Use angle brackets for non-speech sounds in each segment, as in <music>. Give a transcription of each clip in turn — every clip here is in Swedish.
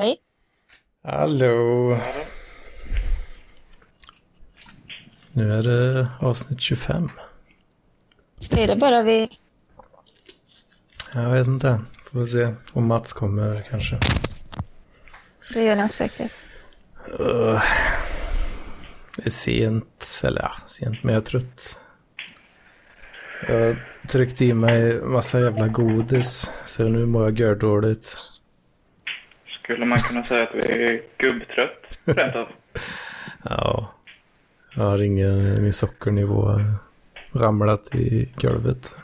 Hej. Hallå. Nu är det avsnitt 25. Är det bara vi? Jag vet inte. Får se om Mats kommer kanske. Det gör den säkert. Uh, det är sent, eller ja, sent men jag är trött. Jag tryckte i mig massa jävla godis så nu mår jag gördåligt. Skulle man kunna säga att vi är gubbtrött rent av? <laughs> Ja, jag har ingen, min sockernivå ramlat i golvet.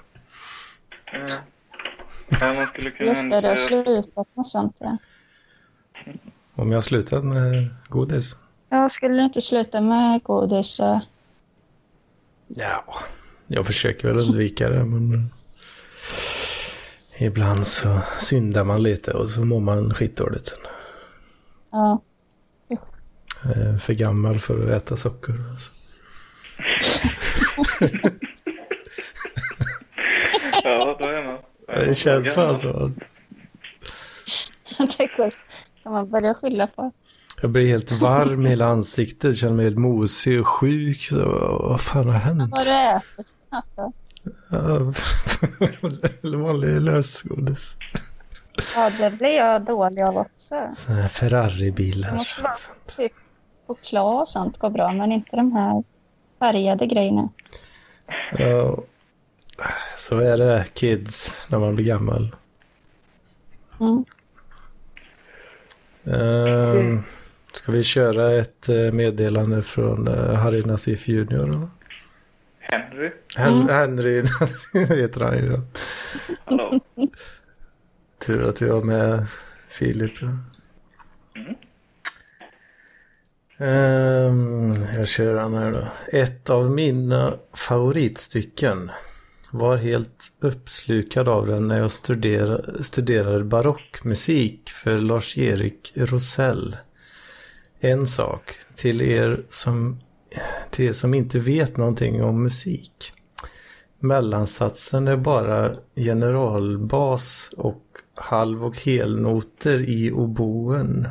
Mm. Ja, Just det, du har slutat med sånt. Ja. Om jag har slutat med godis? Jag skulle inte sluta med godis. Så... Ja, jag försöker väl undvika det men ibland så syndar man lite och så mår man skitdåligt sen. Ja. Är för gammal för att äta socker. Alltså. <laughs> Ja, då är man. Det känns fan så. <laughs> det kan man börja skylla på. Jag blir helt varm i hela ansiktet, känner mig helt mosig och sjuk. Vad fan har hänt? Vad har du ätit för då? Ja, <laughs> vanlig lösgodis. Ja, det blir jag dålig av också. Sådana här Ferrari-bilar. typ choklad och sånt går bra, men inte de här färgade grejerna. Ja, så är det kids när man blir gammal. Mm. Ehm, ska vi köra ett eh, meddelande från uh, Harry Nassif Junior? Då? Henry? Hen- Henry <laughs> heter han ju. Hallå? Tur att vi har med Filip. Ehm, jag kör han här då. Ett av mina favoritstycken var helt uppslukad av den när jag studerade, studerade barockmusik för Lars-Erik Rosell. En sak till er som, till er som inte vet någonting om musik. Mellansatsen är bara generalbas och halv och helnoter i oboen.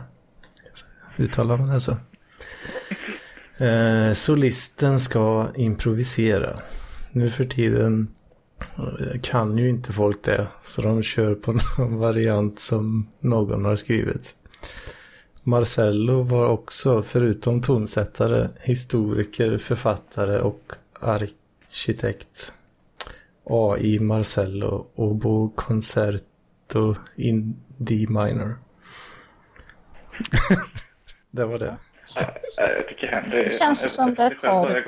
Uttalar man det så? Eh, solisten ska improvisera. Nu för tiden eh, kan ju inte folk det. Så de kör på <laughs> någon variant som någon har skrivit. Marcello var också, förutom tonsättare, historiker, författare och arkitekt. AI Marcello Obo Concerto in D minor. <laughs> det var det. Nej, Jag tycker Henry... Det känns som det torr.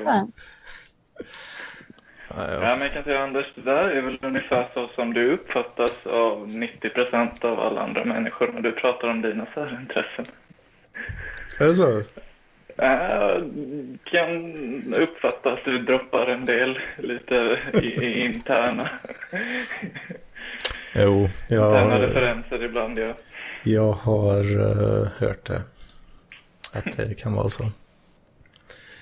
Ja, men jag kan säga Anders, det där är väl ungefär så som du uppfattas av 90% av alla andra människor när du pratar om dina särintressen. Är det så? Äh, kan uppfatta att du droppar en del lite i, i interna, <laughs> Jo, interna jag, referenser ibland. Ja. jag har eh, hört det. Att det kan vara så.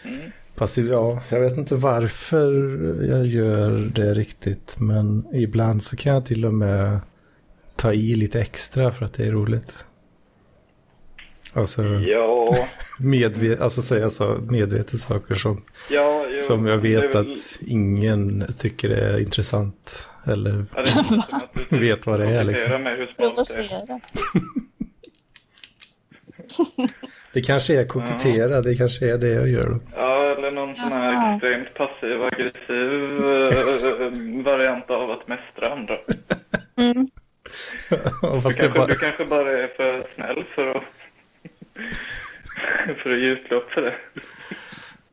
Mm. Fast ja, jag vet inte varför jag gör det riktigt. Men ibland så kan jag till och med ta i lite extra för att det är roligt. Alltså, Ja, medve- alltså säga så medvetet saker som, ja, jo, som jag vet väl- att ingen tycker är intressant. Eller Ja, det vet vad det är, liksom. Med det är. Provocera. <laughs> det kanske är kokettera, det kanske är det jag gör. då. Ja, eller någon sån här extremt passiv-aggressiv eh, variant av att mästra andra. Mm. <laughs> Du kanske, bara, du kanske bara är för snäll för att, <laughs> för att ge utlopp för det.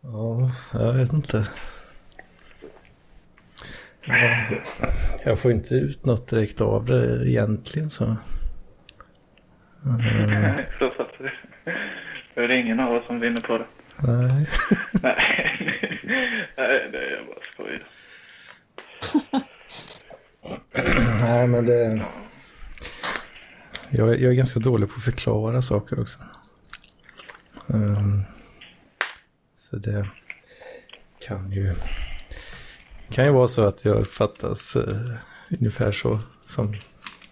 ja, jag vet inte. Ja, jag får inte ut något direkt av det egentligen så. Mm, Så att det det är ingen av oss som vinner på det. nej. <laughs> Nej, nej det är jag bara skojar. <clears throat> nej, men det... Jag, är- jag är ganska dålig på att förklara saker också. Ehm, så det kan ju... kan ju vara så att jag uppfattas uh, ungefär så som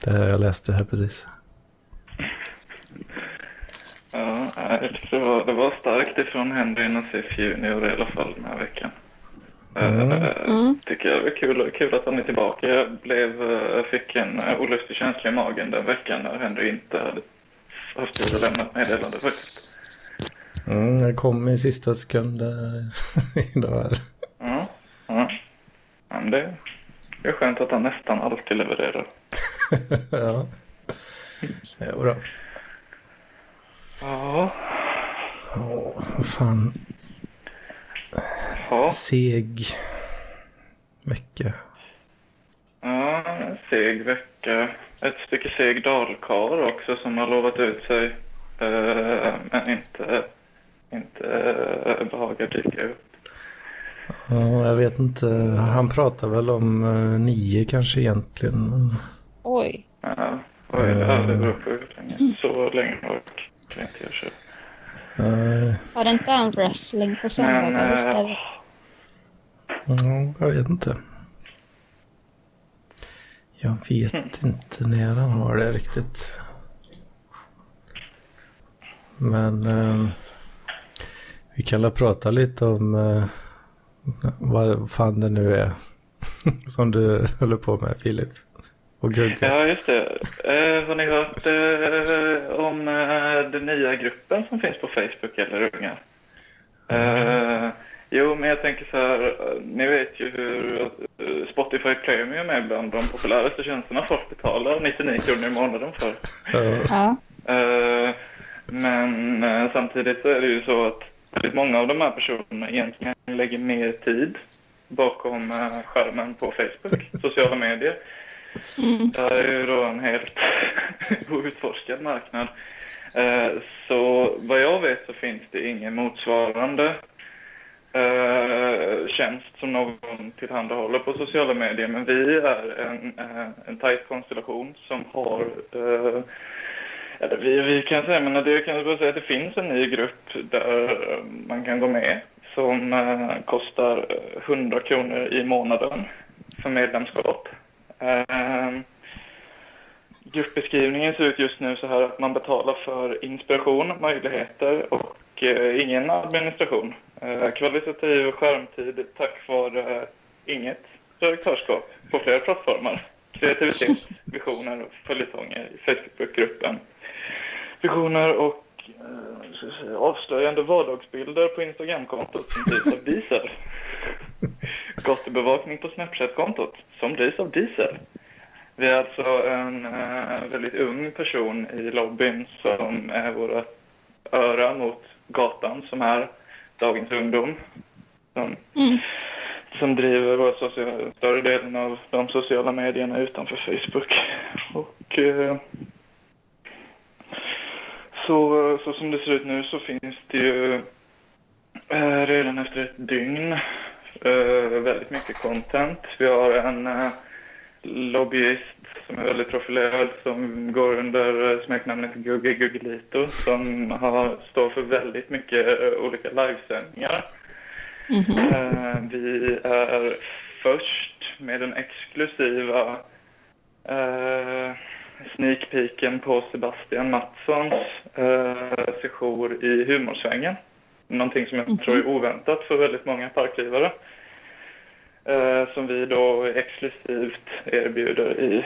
det här jag läste här precis. Tyckte det var, det var starkt ifrån Henry Nassif Junior i alla fall den här veckan. Mm. Eh, Mm. tycker jag det är kul, kul att han är tillbaka. Jag blev, eh, jag fick en eh, olustig känsla i magen den veckan när Henry inte hade haft tid att lämna ett meddelande faktiskt. Mm, jag kom i sista sekund eh, <laughs> idag här. Ja, ja. Men det, det är skönt att han nästan alltid levererar. <laughs> ja. Jo då. Ja, Åh, vad fan. ja. Seg vecka. Ja, seg vecka. Ett stycke seg dalkar också som har lovat ut sig. eh, men inte, inte uh, behagar dyka upp. Ja, jag vet inte. Han pratar väl om eh, nio kanske egentligen. Oj. Ja, oj, det beror på hur länge. Så länge orkar inte jag köra. Eh, Har det inte en wrestling på söndagar eh, istället? ja, jag vet inte. Jag vet inte när han har det riktigt. Men eh, vi kan väl prata lite om eh, vad fan det nu är <laughs> som du håller på med Filip. Och Gugge. Ja, just det. Eh, har ni hört eh, om eh, den nya gruppen som finns på Facebook, eller unga? Eh, jo, men jag tänker så här, ni vet ju hur eh, Spotify Premium är bland de populäraste tjänsterna folk betalar 99 kronor i månaden för. Ja. Ja. Eh, men eh, samtidigt så är det ju så att väldigt många av de här personerna egentligen lägger mer tid bakom eh, skärmen på Facebook, <laughs> sociala medier. Mm. Det här är ju då en helt <laughs> outforskad marknad. Eh, Så vad jag vet så finns det ingen motsvarande eh, tjänst som någon tillhandahåller på sociala medier. Men vi är en, en tajt konstellation som har eh, eller vi, vi kan säga, men det kan bara säga att det finns en ny grupp där eh, man kan gå med som eh, kostar eh, 100 kronor i månaden för medlemskap. Eh, gruppbeskrivningen ser ut just nu så här att man betalar för inspiration, möjligheter och eh, ingen administration. Eh, kvalitativ skärmtid tack vare eh, inget redaktörskap på flera plattformar. Kreativitet, visioner och följetonger i Facebookgruppen. Visioner och eh, avslöjande vardagsbilder på Instagramkontot som drivs av Diesel. <laughs> Gatubevakning på Snapchat-kontot som drivs av Diesel. Vi är alltså en eh, väldigt ung person i lobbyn som är våra öra mot gatan som är dagens ungdom. Som, Mm. som driver våra sociala, större delen av de sociala medierna utanför Facebook. Och eh, så, så som det ser ut nu så finns det ju eh, redan efter ett dygn eh, väldigt mycket content. Vi har en eh, lobbyist som är väldigt profilerad som går under eh, smeknamnet Gugge Guggelito som har, står för väldigt mycket eh, olika livesändningar. Mhm. Eh, vi är först med den exklusiva sneak peeken på Sebastian Mattssons eh, sejour i humorsvängen. Någonting som jag Mhm. tror är oväntat för väldigt många parklivare. Eh, som vi då exklusivt erbjuder i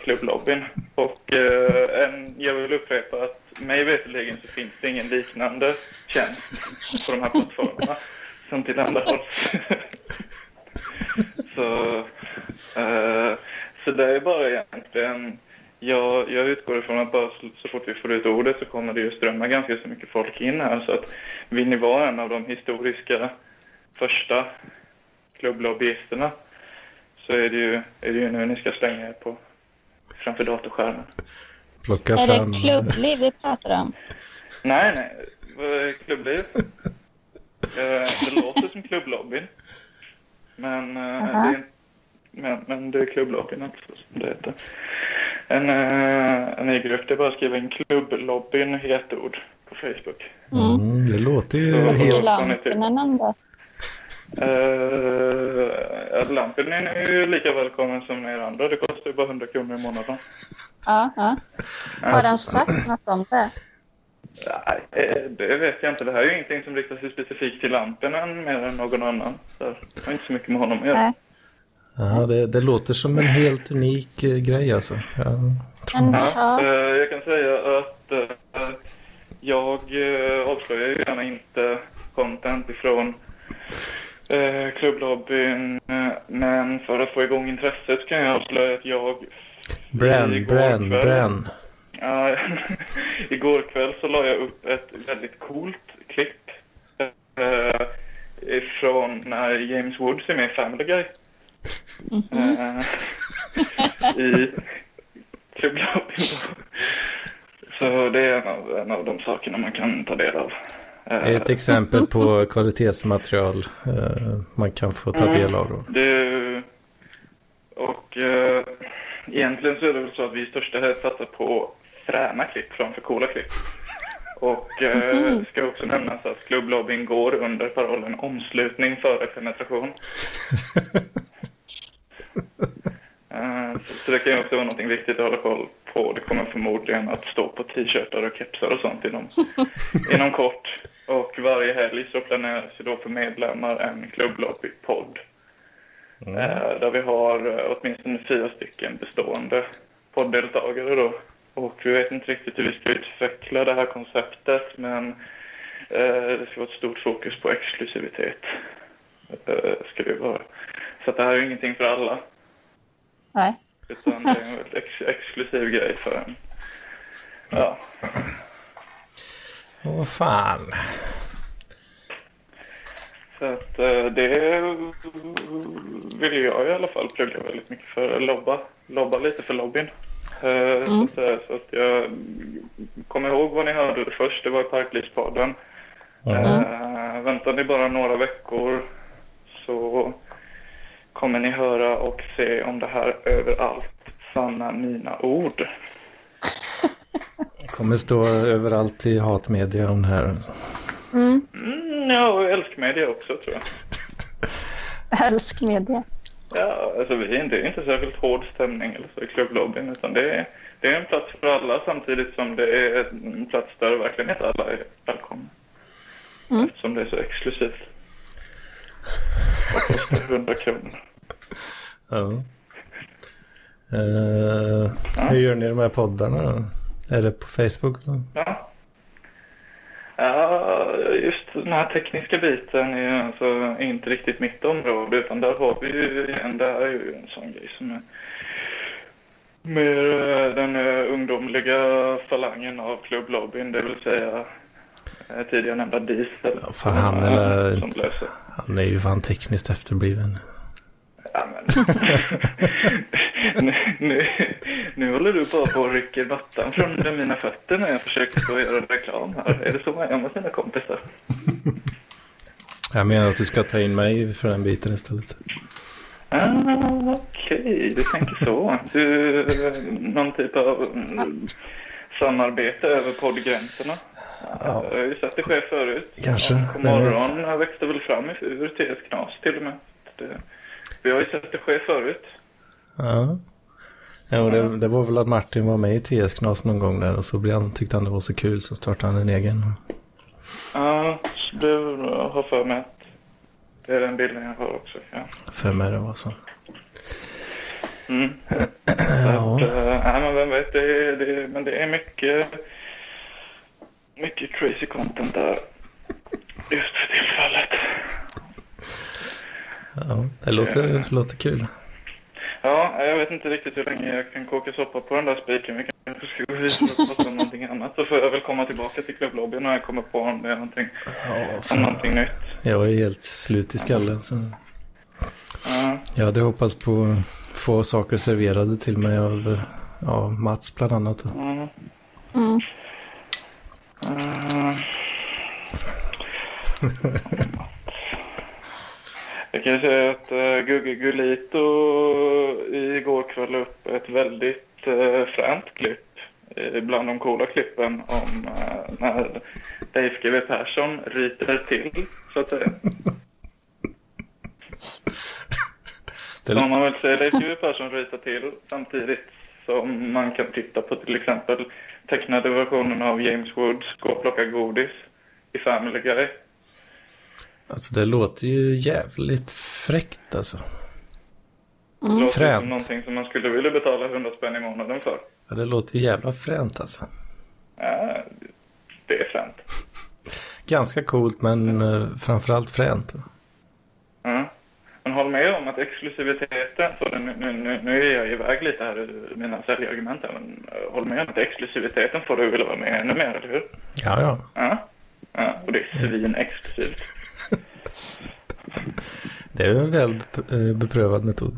klubblobbyn. Och eh, en, jag vill upprepa att mig veterligen så finns det ingen liknande tjänst på de här plattformarna som tillhandahålls. <laughs> så, eh, så det är bara egentligen, jag, jag utgår ifrån att bara så, fort vi får ut ordet så kommer det ju strömma ganska så mycket folk in här. Så att vill ni vara en av de historiska första klubblobbyisterna så är det ju, är det ju nu ni ska slänga er på framför datorskärmen. Plocka Är fram... det klubbliv vi pratar om? Nej, nej. Vad är klubbliv? Eh, Det låter som klubblobbyn. Men, eh, Aha. det är, men, men det är klubblobbyn alltså, som det heter. En, eh, en ny grupp, det är bara att skriva in klubblobbyn i ett ord på Facebook. Mm. Mm, det låter ju Så- Vad helt... Lampinen om det? Uh, Lampinen är ju lika välkommen som er andra. Det kostar ju bara 100 kronor i månaden. Ja, ja. Har Alltså- han sagt något om det? Nej, eh, det vet jag inte. Det här är ju ingenting som riktar sig specifikt till lampen än mer än någon ann Så det har inte så mycket med honom att göra. Nej. Ja, det, det låter som en helt unik eh, grej alltså. Jag tror... Ja, ja. eh, jag kan säga att eh, jag avslöjar ju gärna inte content ifrån klubblobbyn. Men för att få igång intresset kan jag avslöja att jag Bränn, igår bränn, kväll- bränn. Ja, <laughs> igår kväll så la jag upp ett väldigt coolt klipp från när James Woods är med i Family Guy. Eh, I klubblobbyn. Så det är en av, en av de sakerna man kan ta del av. Ett exempel på kvalitetsmaterial eh, man kan få ta del av då. Det, och eh, egentligen så är det väl så att vi i största helst satsar på fräna klipp framför coola klipp. Och eh, ska också nämnas att klubblobbyn går under parollen omslutning före penetration. <laughs> <laughs> Eh, så, det kan ju också vara något viktigt att hålla koll på. Det kommer förmodligen att stå på t-shirtar och kepsar och sånt inom, <laughs> inom kort. Och varje helg så planeras ju då för medlemmar en klubblobbypodd. Eh, där vi har eh, åtminstone fyra stycken bestående podddeltagare då. Och vi vet inte riktigt hur vi ska utveckla det här konceptet men det ska vara ett stort fokus på exklusivitet. Eh, vara. Så det här är ingenting för alla. Nej. Utan det är en väldigt ex exklusiv grej för en. Ja. Åh fan. Så att eh, det vill jag i alla fall plugga väldigt mycket för. Lobba, lobba lite för lobbyn. Eh, Så, att, säga. så att jag kommer ihåg vad ni hörde det först. Det var i Parklivspodden. Eh, väntar ni bara några veckor så kommer ni höra och se om det här överallt sanna mina ord. Kommer stå överallt i hatmedia om det här. Mm. Mm, ja, och älskmedia också tror jag. <laughs> Älsk media. Ja, alltså vi är inte, det är inte särskilt hård stämning eller så i klubblobbyn utan det är, det är en plats för alla samtidigt som det är en plats där verkligen inte alla är välkomna. Mm. Eftersom det är så exklusivt. Och kostar 100 kronor. Ja. Eh, hur gör ni de här poddarna då? Är det på Facebook? Då? Ja. Ja, just den här tekniska biten är alltså inte riktigt mitt område utan där har vi ju igen, det här är ju en sån grej som är mer eh, den eh, ungdomliga falangen av klubblobbyn, det vill säga tidigare nämnda Diesel. Ja, fan, han är som löser. Han är ju fan tekniskt efterbliven. Ja, <laughs> nu, nu, nu håller du bara på och rycker mattan från mina fötter när jag försöker stå och göra reklam här. Är det så man gör med sina kompisar? Jag menar att du ska ta in mig för den biten istället. Ah, Okej, du tänker så. Du, någon typ av mm, samarbete över poddgränserna. Ja. Jag har ju sett det ske förut. Kanske, Och morgon växte väl fram ur TS Knas till och med. Det, vi har ju sett det ske förut. Ja. Ja, och det, det var väl att Martin var med i TS Knas någon gång där och så blev han, tyckte han det var så kul så startade han en egen. Ja, det har för mig att det är den bilden jag har också. Ja. För mig det var så. Mm. <clears throat> Ja. Att, eh, nej, men vem vet, det det men det är mycket, mycket crazy content där just för tillfället. ja det låter, det låter kul. Ja, jag vet inte riktigt hur länge jag kan koka soppa på den där spiken. Vi kanske ska gå vidare och prata om någonting annat. Så får jag väl komma tillbaka till klubblobbyn när jag kommer på om det är någonting, Ja, någonting nytt. Jag är helt slut i skallen. Så Ja, jag hade hoppats på att få saker serverade till mig av ja, Mats bland annat. ja, Mm. Ja. Jag kan säga att uh, Gugge Gulito igår kväll la upp ett väldigt uh, fränt klipp eh, bland de coola klippen om uh, när Leif GW Persson ryter till, så att säga. Det- Som man väl säger, Leif GW Persson ryter till samtidigt som man kan titta på till exempel tecknade versionen av James Woods Gå och plocka godis i Family Guy. Alltså det låter ju jävligt fräckt alltså. Det låter Fränt. som någonting som man skulle vilja betala 100 spänn i månaden för. Ja, det låter ju jävla fränt alltså. Ja, det är fränt. Ganska coolt men eh, framförallt fränt. Men håll med om att exklusiviteten, så nu, nu, nu är jag iväg lite här i mina säljargument men eh, håll med om att exklusiviteten får du vilja vara med ännu mer, eller hur? Ja, ja. Ja. ja och det är svinexklusivt. <laughs> Det är en väl bep- beprövad metod.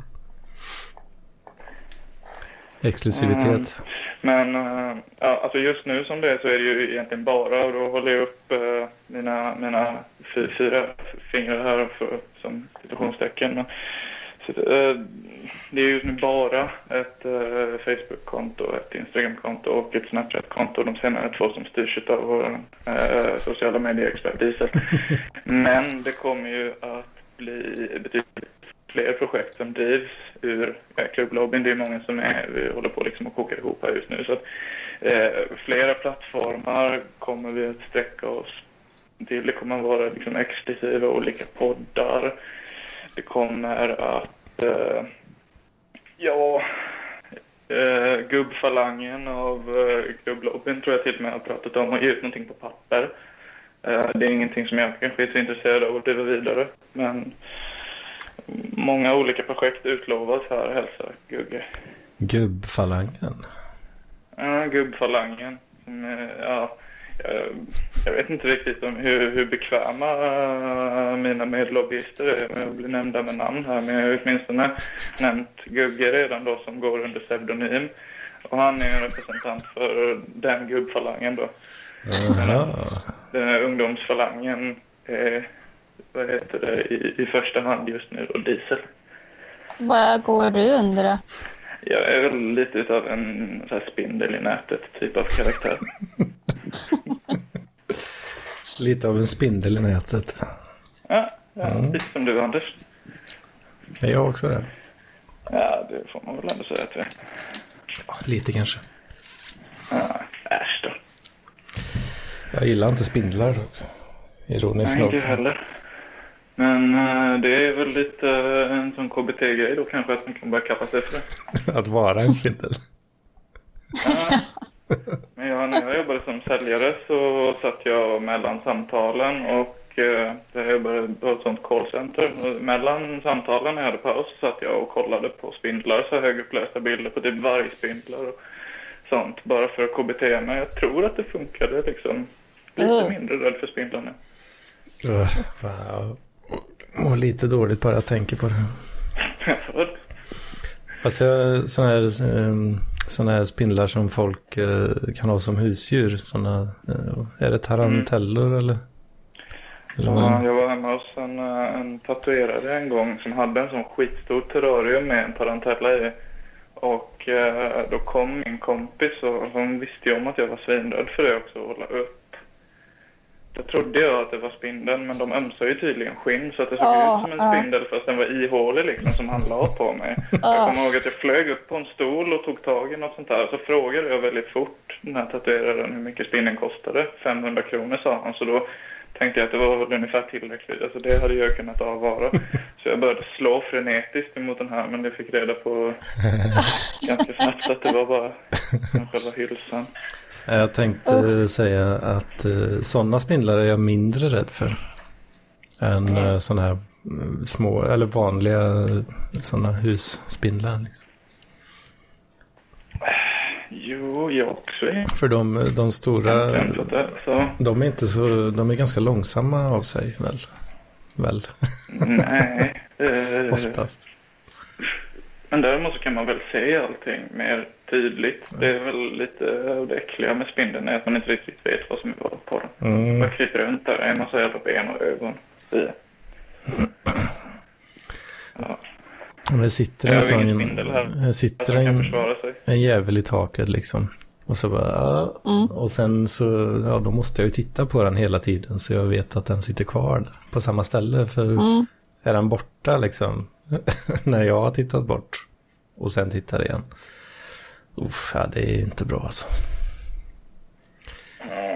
Exklusivitet. Men eh, ja, alltså just nu som det är så är det ju egentligen bara, och då håller jag upp eh, mina, mina fy, fyra fingrar här för, som citationstecken. Men, så, eh, det är just nu bara ett eh, Facebook-konto, ett Instagram-konto och ett Snapchat-konto. De senare två som styrs av vår eh, sociala medieexpert Diesel. <laughs> Men det kommer ju att bli betydligt fler projekt som drivs ur eh, klubblobbyn. Det är många som är, vi håller på liksom att koka ihop här just nu. Så att, eh, flera plattformar kommer vi att sträcka oss till. Det kommer att vara liksom exklusiva olika poddar. Det kommer att, eh, ja, eh, gubbfalangen av eh, klubblobbyn tror jag till och med har pratat om att ge ut någonting på papper. Eh, det är ingenting som jag kanske är så intresserad av att driva vidare. Men många olika projekt utlovas här, hälsar Gugge. Gubbfalangen. Ja, gubbfalangen. Eh, ja, jag, vet inte riktigt om hur, hur bekväma eh, mina medlobbyister är med att bli nämnda med namn här. Men jag har åtminstone nämnt Gugge redan då som går under pseudonym. Och han är en representant för den gubbfalangen då. Jaha. Den här ungdomsfalangen är, vad heter det, i, i första hand just nu då, diesel. Vad går du under då? Jag är väl lite utav en så här spindel i nätet typ av karaktär. <laughs> Lite av en spindel i nätet. Ja, ja lite som du Anders. Är jag också det? Ja, det får man väl ändå säga att det är. Ja, lite kanske. Ja, äsch då. Jag gillar inte spindlar dock. Ironiskt Nej, nog. inte heller. Men eh, det är väl lite eh, en sån KBT-grej då kanske att man kan börja kappa sig för det. <laughs> Att vara en spindel. Ja. Men jag, när jag jobbade som säljare så satt jag mellan samtalen och eh, jag jobbade på ett sånt callcenter. Mellan samtalen när jag hade paus så satt jag och kollade på spindlar, så högupplösta bilder på typ vargspindlar och sånt. Bara för att KBT men jag tror att det funkade liksom. Lite Mm. mindre rädd för spindlar nu. Ugh, wow. Mår lite dåligt bara jag tänker på det. <laughs> Alltså sådana här, ehm, såna här spindlar som folk eh, kan ha som husdjur. Såna, eh, är det tarantellor eller? eller vad? Ja, jag var hemma hos en, eh, en tatuerare en gång som hade en sån skitstor terrarium med en tarantella i. Och eh, då kom min kompis och hon visste ju om att jag var svinrädd för det också, att hålla upp. Då trodde jag att det var spindeln, men de ömsar ju tydligen skinn så att det såg Ja, ut som en ja. spindel fast den var ihålig liksom som han la på mig. Jag kommer ihåg att jag flög upp på en stol och tog tag i något sånt där. Så frågade jag väldigt fort den här tatueraren hur mycket spindeln kostade. 500 kronor sa han, så då tänkte jag att det var ungefär tillräckligt. Alltså det hade jag kunnat avvara. <laughs> Så jag började slå frenetiskt emot den här, men jag fick reda på <laughs> ganska snabbt att det var bara <laughs> själva hylsan. Jag tänkte säga att eh, sådana spindlar är jag mindre rädd för. Än eh, sådana här mm, små eller vanliga sådana husspindlar. Liksom. Jo, jag också är För de, de stora. Så de är inte så, de är ganska långsamma av sig väl? Väl, nej. <laughs> Eh, oftast. Men däremot så kan man väl se allting mer tydligt. Det är väl lite av det äckliga med spindeln är att man inte riktigt vet vad som är vad på den. Mm. Man kryper runt där, en massa jävla ben och ögon. i. Ja, Men det sitter en sån, det sitter en, en jävel i taket liksom. Och så bara, ja. Mm. Och sen så, ja då måste jag ju titta på den hela tiden så jag vet att den sitter kvar där, på samma ställe. För Mm. är den borta liksom, <laughs> när jag har tittat bort och sen tittar igen. Uff, ja, det är inte bra alltså.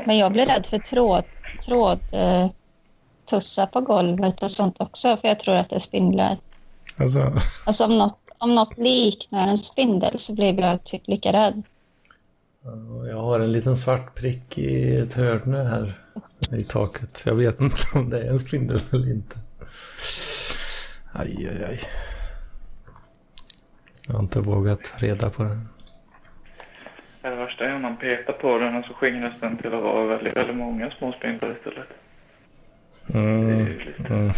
Men jag blir rädd för tråd, tråd eh, tussar på golvet och sånt också, för jag tror att det är spindlar. Alltså, Alltså om något, om något liknar en spindel så blir jag typ lika rädd. jag har en liten svart prick i ett hörn här i taket. Jag vet inte om det är en spindel eller inte. Aj, aj, aj. Jag har inte vågat reda på det. Det värsta är om man petar på den och så skingras den till att vara väldigt, väldigt många små spindlar istället. Mm. lite, Mm.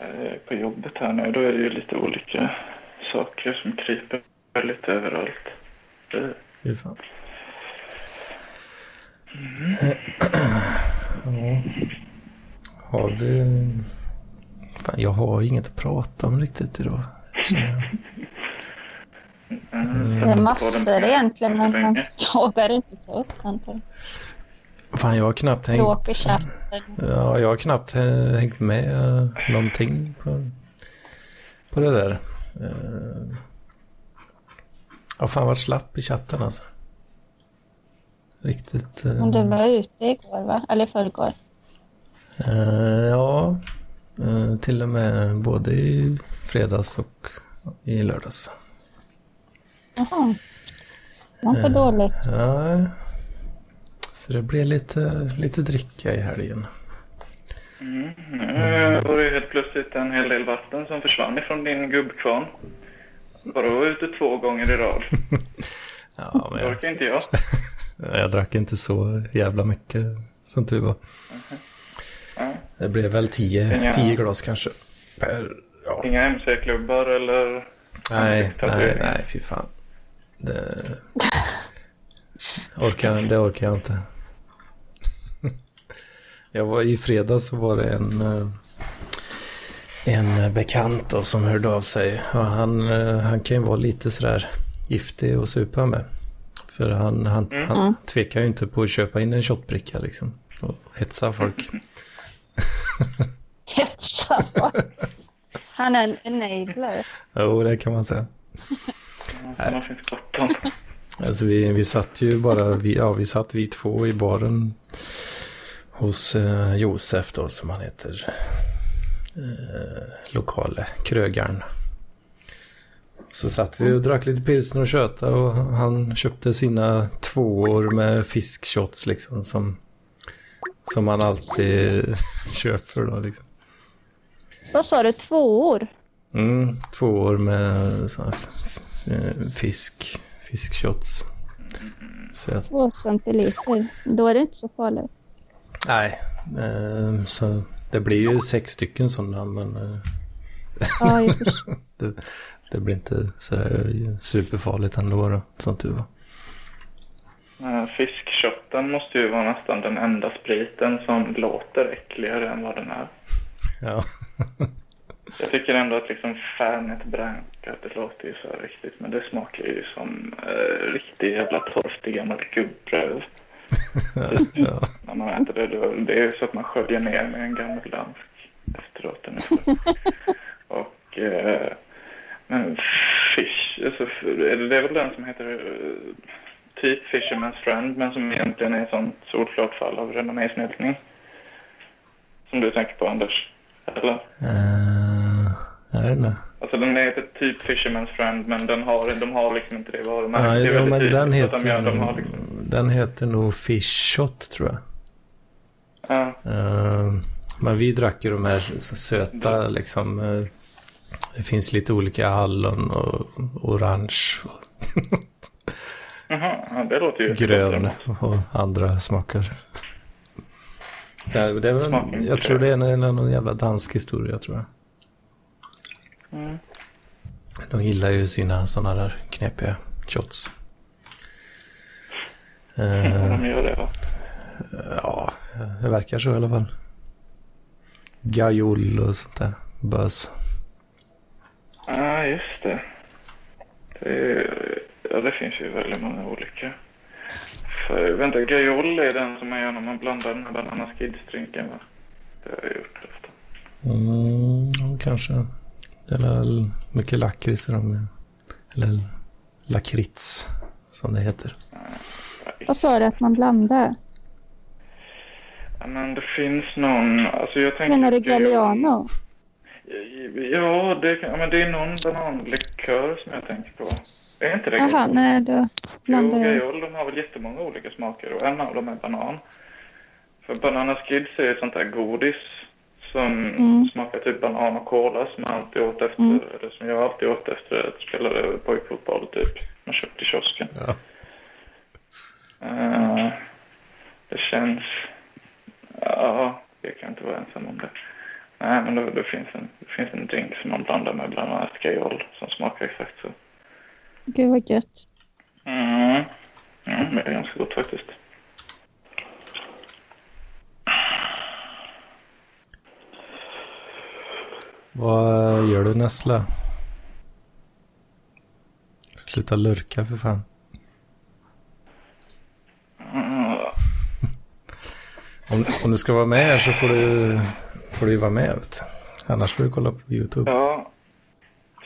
Eh, på jobbet här nu, då är det ju lite olika saker som kryper lite överallt. Fy fan. Ja. Har du... Fan, jag har inget att prata om riktigt idag. Mm. Det är massor egentligen, men man vågar inte ta upp någonting. Fan, jag har knappt hängt... Bråk i chatten. Ja, jag har knappt hängt med eh, någonting på, på det där. Eh, Jag har fan varit slapp i chatten alltså. Riktigt. eh, Men du var ute igår, va? Eller i förrgår? Ja, till och med både i fredags och i lördags. Jaha. Det var inte Eh. dåligt. Ja, så det blev lite, lite dricka i helgen. Mm. Nu var det helt plötsligt en hel del vatten som försvann ifrån din gubbkvarn. Bara var ute två gånger i rad. <laughs> Ja, men Det jag, orkar inte jag. <laughs> jag drack inte så jävla mycket som tur var. Ja. Det blev väl tio, Inga- tio glas kanske. Per, ja. Inga MC-klubbar eller... Nej, nej, nej, fy fan. Det orkar, det orkar jag inte. Jag var i fredags så var det en, eh, en bekant då, som hörde av sig. Och han, eh, han kan ju vara lite sådär giftig och supa med. För han, han, Mm. han tvekar ju inte på att köpa in en shotbricka liksom. Och hetsa folk. <laughs> Hetsa folk. Han är en enabler. Jo, det kan man säga. <laughs> Gott om. <laughs> Alltså vi, vi satt ju bara, vi, ja vi satt vi två i baren hos eh, Josef då som han heter. Eh, lokale krögaren. Så satt vi och drack lite pilsner och köta och han köpte sina tvåor med fiskshots liksom som, som han alltid <laughs> köper då liksom. Vad sa du? Två år? Mm, tvåor med såna fisk, fiskshots. Så jag Två centiliter. Då är det inte så farligt. Nej, eh, så det blir ju sex stycken sådana men eh, Ja, <laughs> det, det blir inte sådär superfarligt ändå då, som tur var. Eh, Fiskkötten måste ju vara nästan den enda spriten som låter äckligare än vad den är. Ja, Jag tycker ändå att liksom Fernet Branca, det låter ju så riktigt, men det smakar ju som eh, riktigt jävla torftig gammal gubbbröd. <laughs> ja. När man äter det, då, det är ju så att man sköljer ner med en gammal dansk efteråt. <laughs> Och, eh, men fish, alltså, det, är väl den som heter eh, typ Fisherman's Friend, men som egentligen är ett sånt solklart fall av renommésnyltning. Som du tänker på Anders, eller? Uh, är det det? Alltså den heter typ Fisherman's Friend, men den har, de har liksom inte det varumärket. Ja, Det är jo, väldigt men den heter, de, gör, de har liksom, den heter nog Fish Shot tror jag. ja, Eh, men vi drack ju de här söta liksom. eh, det finns lite olika hallon och orange och <laughs> Jaha, ja, det låter ju grön och andra. Så här, det är väl, jag tror det. det är en, en, någon jävla dansk historia tror jag. Mm. De gillar ju sina sådana där knepiga shots. Eh, De gör det va? ja, det verkar så i alla fall. Gajol och sånt där. Bös. Ja, just det. det ja, det finns ju väldigt många olika. För, vänta, Gajol är den som man gör när man blandar den här Banana Skids-drinken va? Det har jag gjort ofta. Mm, kanske. Det är mycket lakrits i dem. Eller lakrits som det heter. Vad sa du att man blandar? Ja, men det finns någon... Alltså jag tänker Menar du Galliano? Ja, det, men det är någon bananlikör som jag tänker på. Är inte det Jaha, nej då Jo, blandar jag. Gaiol, de har väl jättemånga olika smaker och en av dem är banan. För Banana Skids är ett sånt där godis som Mm. smakar typ banan och cola som jag alltid åt efter, Mm. eller som jag alltid åt efter att spela pojkfotboll typ. Man köpte i kiosken. Ja. Eh, det känns... Ja, jag kan inte vara ensam om det. Nej, men det, det, finns en, det finns en drink som man blandar med bland annat Gaiol som smakar exakt så. Gud vad gött. Mm. Mm, det är ganska gott faktiskt. Vad gör du Nessla? Sluta lurka för fan. <laughs> Om, om du ska vara med här så får du, får du vara med. Vet du. Annars får du kolla på YouTube. Ja,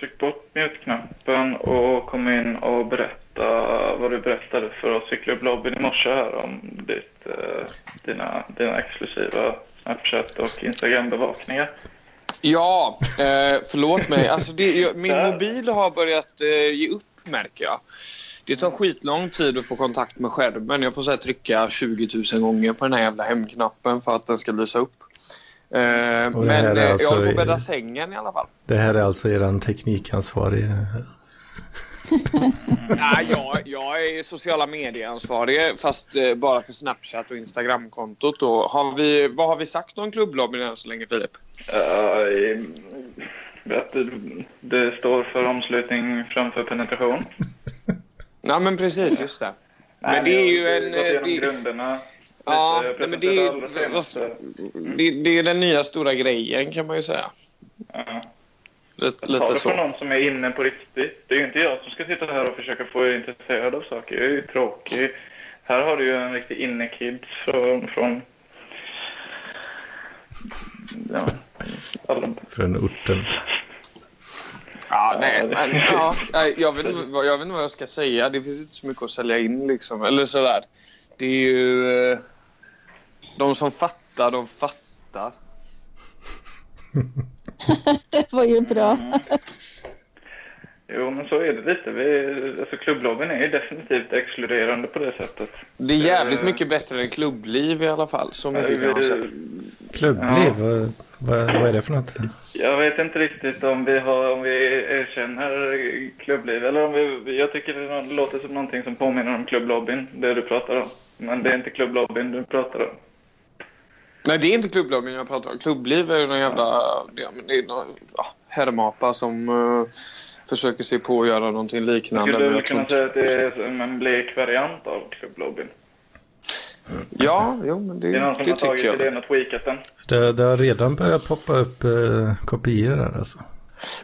tryck bort mute-knappen och kom in och berätta vad du berättade för oss i klubblobbyn i morse här om ditt, eh, dina, dina exklusiva Snapchat och Instagram-bevakningar. Ja, eh, förlåt mig. Alltså det, jag, min mobil har börjat eh, ge upp, märker jag. Det tar skitlång tid att få kontakt med skärmen. Jag får så här, trycka 20 000 gånger på den här jävla hemknappen för att den ska lysa upp. Eh, men är alltså jag håller på i- att bädda sängen i alla fall. Det här är alltså eran teknikansvarig. Nej, jag, jag är sociala medieansvarig fast eh, bara för Snapchat och Instagramkontot. Då. Har vi, vad har vi sagt om klubblobbyn än så länge, Filip? Uh, att det, står för omslutning framför penetration. Nej, men precis. Just det. Nej, Men det är ju en, eh, det- grunderna. Ja, nej, men det det, det är den nya stora grejen kan man ju säga. Ja. Lite, Ta lite det från så. någon som är inne på riktigt. Det är ju inte jag som ska sitta här och försöka få er intresserad av saker. Jag är ju tråkig. Här har du ju en riktig innekid från... från ja, alla, Från orten. Ja, nej, det- men, ja, nej, jag, vet, inte vad- jag vet inte vad jag ska säga. Det finns inte så mycket att sälja in. Liksom. Eller sådär. Det är ju... eh, De som fattar, de fattar. <laughs> <laughs> Det var ju bra. jo, men så är det lite. Vi, alltså, klubblobbyn är ju definitivt exkluderande på det sättet. Det är jävligt Eh. mycket bättre än klubbliv i alla fall. Så mycket kan jag säga. Klubbliv, vad, vad, vad är det för något? Jag vet inte riktigt om vi, har, om vi erkänner klubbliv eller om vi... Jag tycker det låter som någonting som påminner om klubblobbyn, det du pratar om. Men det är inte klubblobbyn du pratar om. Nej, det är inte klubblobbyn jag pratar om. Klubbliv är ju någon jävla... Ja, men det är någon ja, herrmapa som eh, försöker sig på att göra någonting liknande. Skulle du kunna säga att det är en blek variant av klubblobbyn? Ja, jo, men det, Det är någon som det har tagit idén och tweakat den. Så det, det har redan börjat poppa upp eh, kopior här alltså.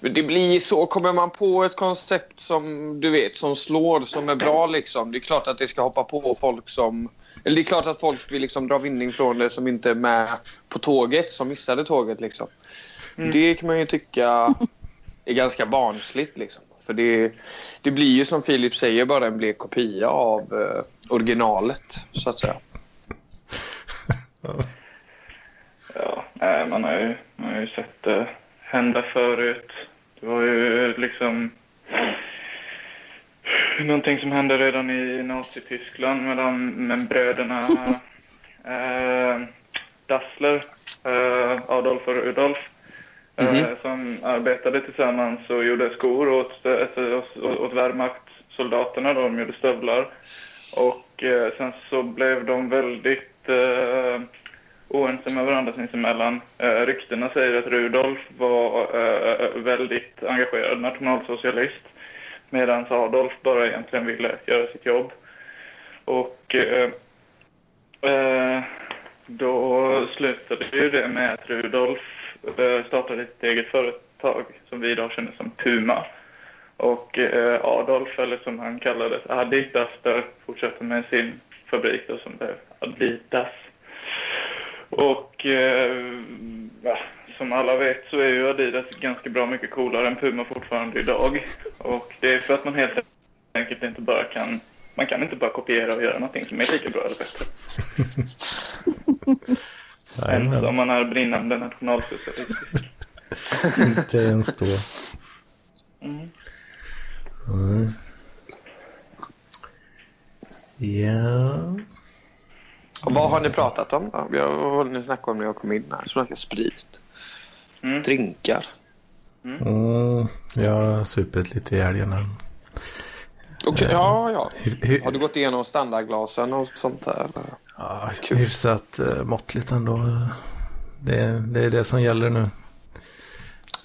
Det blir så. Kommer man på ett koncept som du vet som slår, som är bra liksom. Det är klart att det ska hoppa på folk som... Eller det är klart att folk vill liksom dra vinning från det som inte är med på tåget, som missade tåget liksom. Det kan man ju tycka är ganska barnsligt liksom. För det, det blir ju som Filip säger bara en blek kopia av eh, originalet så att säga. <laughs> Ja, nej, man har ju, man har ju sett det hända förut. Det var ju liksom någonting som hände redan i Nazityskland med, de, med bröderna <laughs> eh, Dassler, eh, Adolf och Rudolf. Eh, Mhm. som arbetade tillsammans och gjorde skor åt, åt, åt Wehrmacht-soldaterna. De gjorde stövlar. Och eh, sen så blev de väldigt eh, oense med varandra sinsemellan. Eh, ryktena säger att Rudolf var eh, eh, väldigt engagerad nationalsocialist medan Adolf bara egentligen ville göra sitt jobb. Och eh, eh, då slutade ju det med att Rudolf eh, startade ett eget företag som vi idag känner som Puma. Och eh, Adolf, eller som han kallades, Adidas, där fortsatte med sin fabrik då, som blev Adidas. Och eh, ja, som alla vet så är ju Adidas ganska bra mycket coolare än Puma fortfarande idag. Och det är för att man helt enkelt inte bara kan Man kan inte bara kopiera och göra någonting som är lika bra eller bättre. <laughs> Nej, om man är brinnande nationalsocialist. <laughs> inte ens då. Mm. Nej. Ja. Och vad har ni pratat om då? Jag- Vad har ni snackat om när jag kom in här? Snackar sprit. Mm. Drinkar. Mm, jag har supit lite i helgen. här. Okej, ja, ja. Hy- Har du gått igenom standardglasen och sånt där? eller? Ja, Kul. hyfsat uh, måttligt ändå. Det, det är det som gäller nu.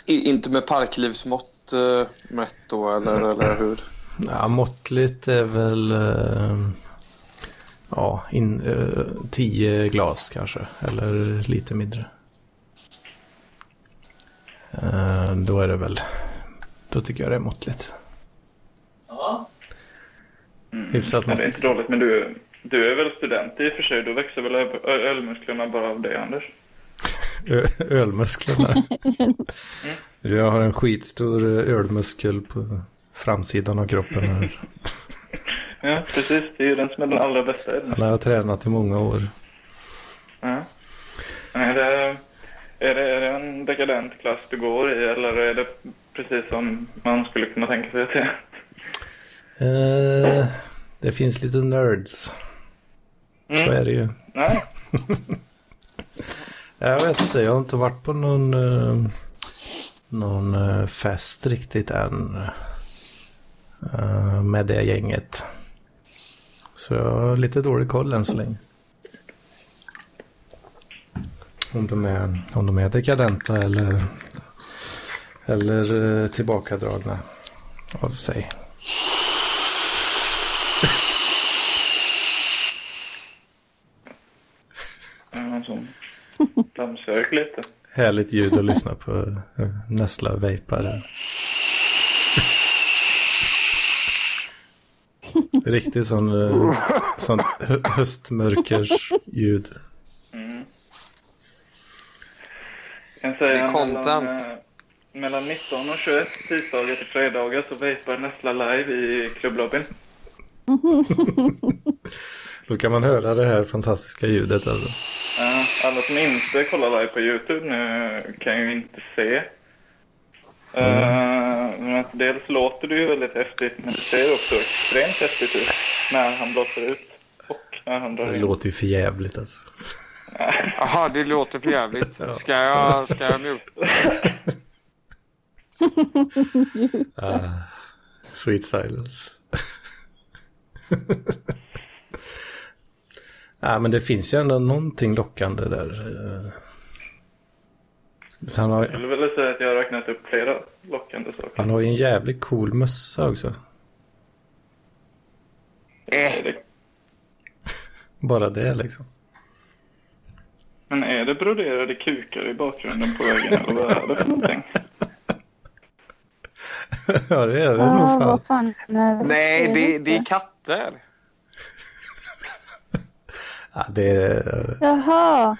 I, inte med parklivsmått uh, mätt då, eller, eller hur? Ja, måttligt är väl uh, ja, in, uh, tio glas kanske. Eller lite mindre. Uh, då är det väl, då tycker jag det är måttligt. Mm. Hyfsat Ja, det är måttligt. inte dåligt, men du, du är väl student i och för sig. Då växer väl ölmusklerna bara av det, Anders? Ö- ölmusklerna. <laughs> Jag har en skitstor ölmuskel på framsidan av kroppen. Här. <laughs> Ja, precis. Det är ju den som är den allra bästa. Den har jag tränat i många år. Ja. Är det, är, det, är det en dekadent klass du går i eller är det precis som man skulle kunna tänka sig att det är? Eh, det finns lite nerds. Så är det ju. Nej, <laughs> Jag vet inte, jag har inte varit på någon, eh, någon eh, fest riktigt än. med det gänget. Så jag har lite dålig koll än så länge. Om de är, om de är dekadenta eller, eller eh, tillbakadragna av sig. dammsök lite. Härligt ljud att lyssna på. eh, Näsla vejpar. Riktigt sån, eh, sånt hö- höstmörkers ljud. Mm. Jag kan säga Det är mellan, eh, mellan 19 och 21 tisdagar till fredagar så vejpar Nessla live i klubblobbyn. <laughs> Då kan man höra det här fantastiska ljudet. Alltså. Ja, alla som inte kollar live på Youtube nu kan ju inte se. Eh, men att dels låter det ju väldigt häftigt men det ser också extremt häftigt ut när han blåser ut och när han drar Det in. låter ju för jävligt alltså. Jaha, det låter för jävligt. Ska jag, ska jag mjuka? <laughs> Ah, sweet silence. ja, <laughs> men det finns ju ändå någonting lockande där. Så han, Jag har, skulle vilja säga att jag har räknat upp flera lockande saker. han har ju en jävligt cool mössa också. Det- Bara det liksom. Men är det broderade kukar i bakgrunden på väggen eller vad är det för någonting? <laughs> ja, det är det nog fan. vad fan nej, Ser det, det är katter. <laughs> Ja, det är... Jaha.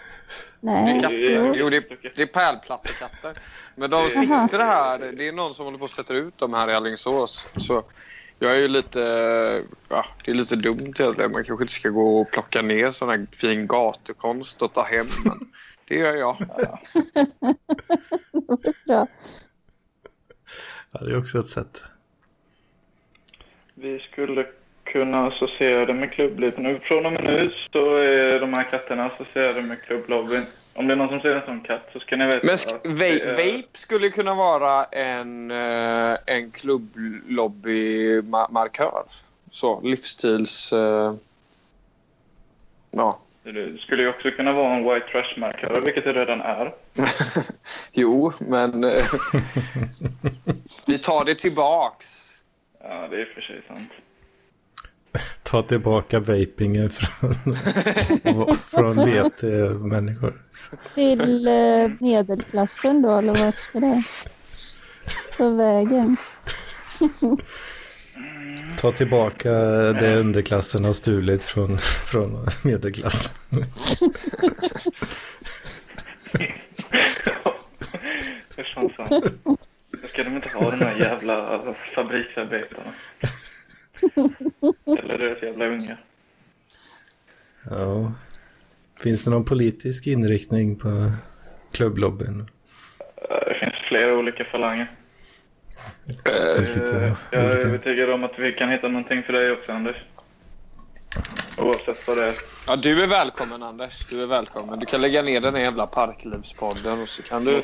Det är Nej. katter. Jo, det är, det är pärlplattekatter. Men de sitter här. Det är någon som håller på att sätta ut dem här i Alingsås. Så jag är ju lite... Ja, det är lite dumt egentligen. Man kanske inte ska gå och plocka ner sån här fin gatukonst och ta hem. Men det gör jag. <laughs> Bra. Ja, det är också ett sätt. Vi skulle kunna associera det med klubblivet. Nu, från och med nu så är de här katterna associerade med klubblobbyn. Om det är någon som ser en sån katt så ska ni veta Men sk- det va- är- vape skulle kunna vara en, eh, en klubblobbymarkör. Så, livsstils... eh, ja. Det skulle ju också kunna vara en white trash-markör, vilket det redan är. <laughs> jo, men... eh, <laughs> vi tar det tillbaks. Ja, det är för sig sant. Ta tillbaka vapingen från, från VT-människor. Till eh, medelklassen då, eller vart ska det ta vägen? Ta tillbaka det underklassen har stulit från, från medelklassen. Det är fan ska de inte ha de här jävla fabriksarbetarna. <laughs> Eller deras jävla ungar. Ja. Finns det någon politisk inriktning på klubblobbyn? Det finns flera olika falanger. Eh, Jag är övertygad om att vi kan hitta någonting för dig också, Anders. Oavsett vad det är. Ja, du är välkommen Anders. Du är välkommen. Du kan lägga ner den här jävla Parklivspodden och så kan du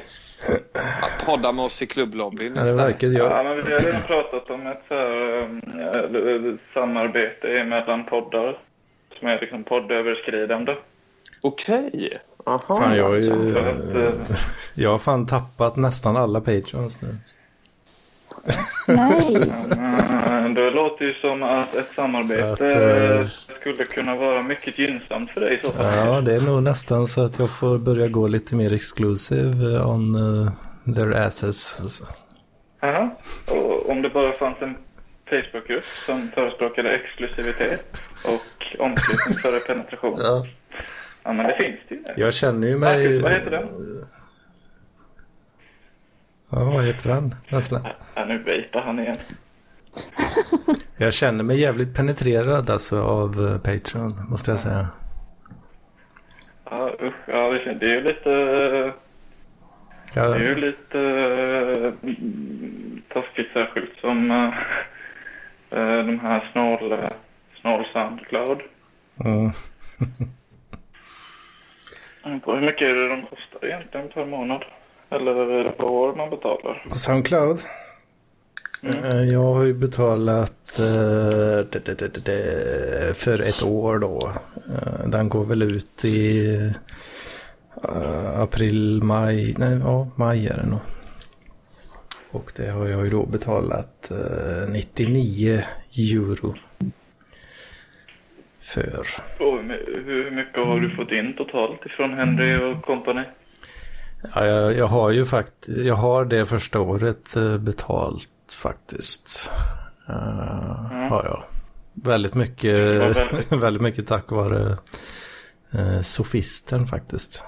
ja, podda med oss i klubblobbyn Ja, det verkar Ja, jag. men vi har redan pratat om ett så här, eh, samarbete mellan poddar som är liksom poddöverskridande. Okej. Aha. Fan, jag, är eh, <laughs> jag har fan tappat nästan alla patrons nu. Nej, Det låter ju som att ett samarbete att, eh, skulle kunna vara mycket gynnsamt för dig så. Ja, det är nog nästan så att jag får börja gå lite mer exclusive on uh, their asses. Alltså. Jaha. Och om det bara fanns en Facebookgrupp som förespråkade exklusivitet och omslutning före penetration. Ja. Ja, men det finns det ju. Jag känner ju mig... Marcus, vad heter den? Ja, vad heter han? Ja, nu vejpar han igen. <laughs> Jag känner mig jävligt penetrerad alltså av uh, Patreon, måste jag säga. Ja, usch. Ja, det det är ju lite... Det Ja, är ju lite äh, taskigt särskilt som äh, de här snål, snål Soundcloud. mm. Hur mycket är det de kostar egentligen per månad? Eller är det per år man betalar? På Soundcloud? Eh, Jag har ju betalat eh, det, det, det, det, för ett år då. Eh, Den går väl ut i eh, april, maj, nej ja, maj är det nog. Och det har jag ju då betalat eh, 99 euro för. Och hur my- hur mycket har du fått in totalt ifrån Henry och company? Ja, jag, jag har ju faktiskt, jag har det första året eh, betalt faktiskt. Eh, Har jag. Väldigt mycket, väldigt. <laughs> väldigt mycket tack vare uh, sofisten faktiskt.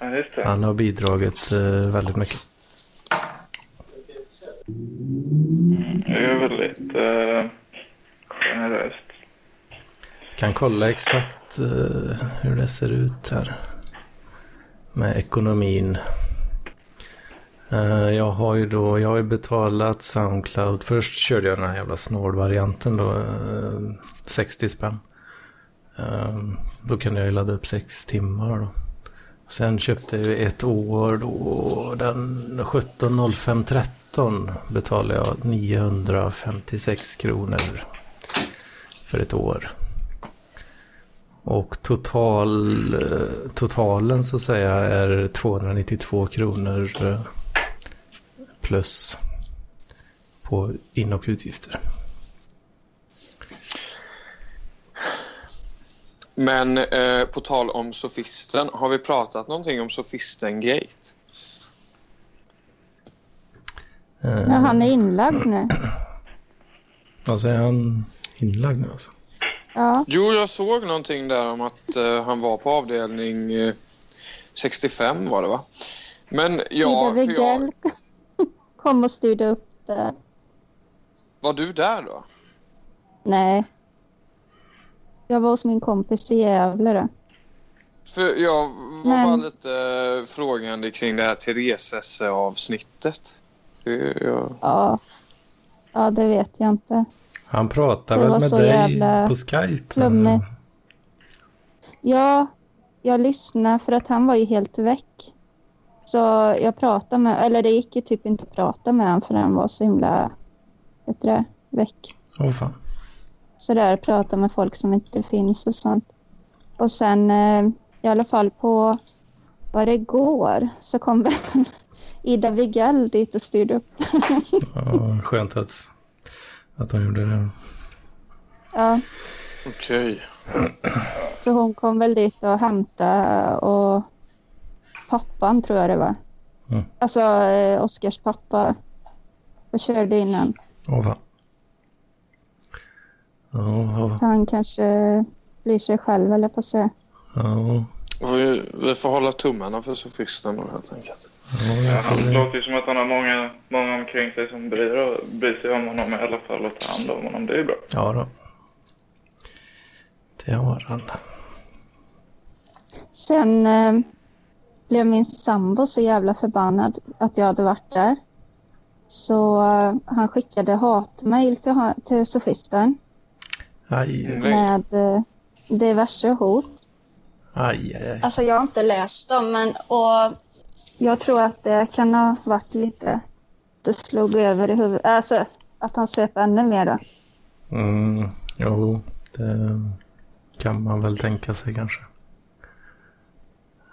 Ja. Han har bidragit eh, väldigt mycket. Det är väldigt äh, generöst. Kan kolla exakt eh, hur det ser ut här. Med ekonomin. Eh, jag har ju då, jag har ju betalat Soundcloud. Först körde jag den här jävla snålvarianten då. Eh, 60 spänn. Eh, då kunde jag ju ladda upp 6 timmar då. Sen köpte jag ett år då. Den 17.05.13 betalade jag 956 kronor. För ett år. Och total, eh, totalen så att säga är 292 kronor eh, plus på in och utgifter. Men eh, på tal om sofisten, har vi pratat någonting om sofisten Gate? Eh, ja, han är inlagd nu. <clears throat> Alltså är han inlagd nu alltså? Ja, Jo, jag såg någonting där om att eh, han var på avdelning eh, 65 var det va? Men ja, Ida jag, <laughs> kom och styrde upp det. var du där då? Nej. Jag var hos min kompis i Gävle då. För jag var Men- bara lite eh, frågande kring det här Therese-avsnittet. Jag... Ja. Ja, det vet jag inte. Han pratar Det väl med dig på Skype? flummigt. Ja, jag lyssnade för att han var ju helt väck. Så jag pratade med, eller det gick ju typ inte att prata med honom för han var så himla, vet du det, väck. Åh fan. Så där prata med folk som inte finns och sånt. Och sen eh, i alla fall på, var det igår, så kom <laughs> Ida Wigell dit och styrde upp. Ja, skönt att, att han gjorde det. ja, Okej. så hon kom väl dit och hämtade och pappan tror jag det var. Mm. Alltså eh, Oskars pappa. Och körde innan. Åh fan. Ja, Så han kanske blir sig själv eller på sig. ja. Vi, vi får hålla tummarna för sofisten då helt enkelt. Ja, han låter ju som att han har många, många omkring sig som bryr, bryr sig om honom i alla fall och tar hand om honom. Det är ju bra. ja då. Det har han. Sen eh, blev min sambo så jävla förbannad att jag hade varit där. Så eh, han skickade hatmejl till, ha- till sofisten Aj, med eh, diverse hot. aj, aj. aj. Alltså jag har inte läst dem men och jag tror att det kan ha varit lite det slog över i huvudet. Alltså att han söp ännu mer då. Mm, jo, det kan man väl tänka sig kanske.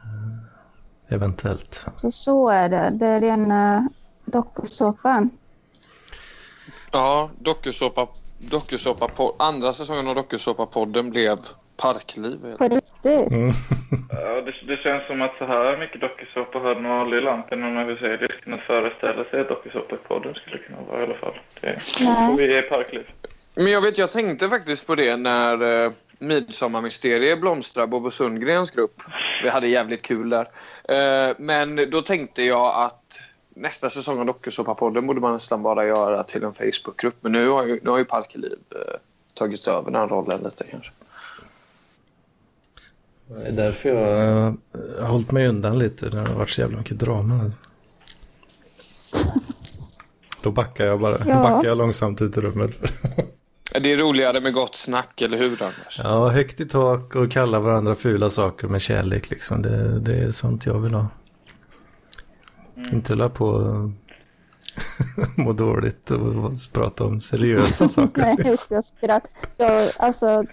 Eh, Eventuellt. Så så är det. Det är rena dokusåpan. Ja, dokusåpa, dokusåpa andra säsongen av dokusåpa-podden blev Parkliv. På riktigt. Mm. Ja, det, det känns som att så här mycket dokusåpa hade man aldrig i lampen om man vill säga det kunnat föreställa sig att dokusåpa-podden skulle kunna vara i alla fall. Det Nej. får vi ge Parkliv. Men jag vet, jag tänkte faktiskt på det när eh, Midsommarmysteriet blomstrade, Bobo Sundgrens grupp. Vi hade jävligt kul där. Eh, men då tänkte jag att nästa säsong av Dokusåpa-podden borde man nästan bara göra till en Facebookgrupp. Men nu har ju, nu har ju Parkeliv eh, tagit över den rollen lite kanske. Det är därför jag har hållit mig undan lite. Det har varit så jävla mycket drama. Då backar jag bara. Då Ja. backar jag långsamt ut ur rummet. Det är roligare med gott snack, eller hur Anders? Ja, högt i tak och kalla varandra fula saker med kärlek liksom. Det, det är sånt jag vill ha. Inte hålla på och <laughs> må dåligt och prata om seriösa <laughs> saker. Nej, jag skrattar. Jag, alltså,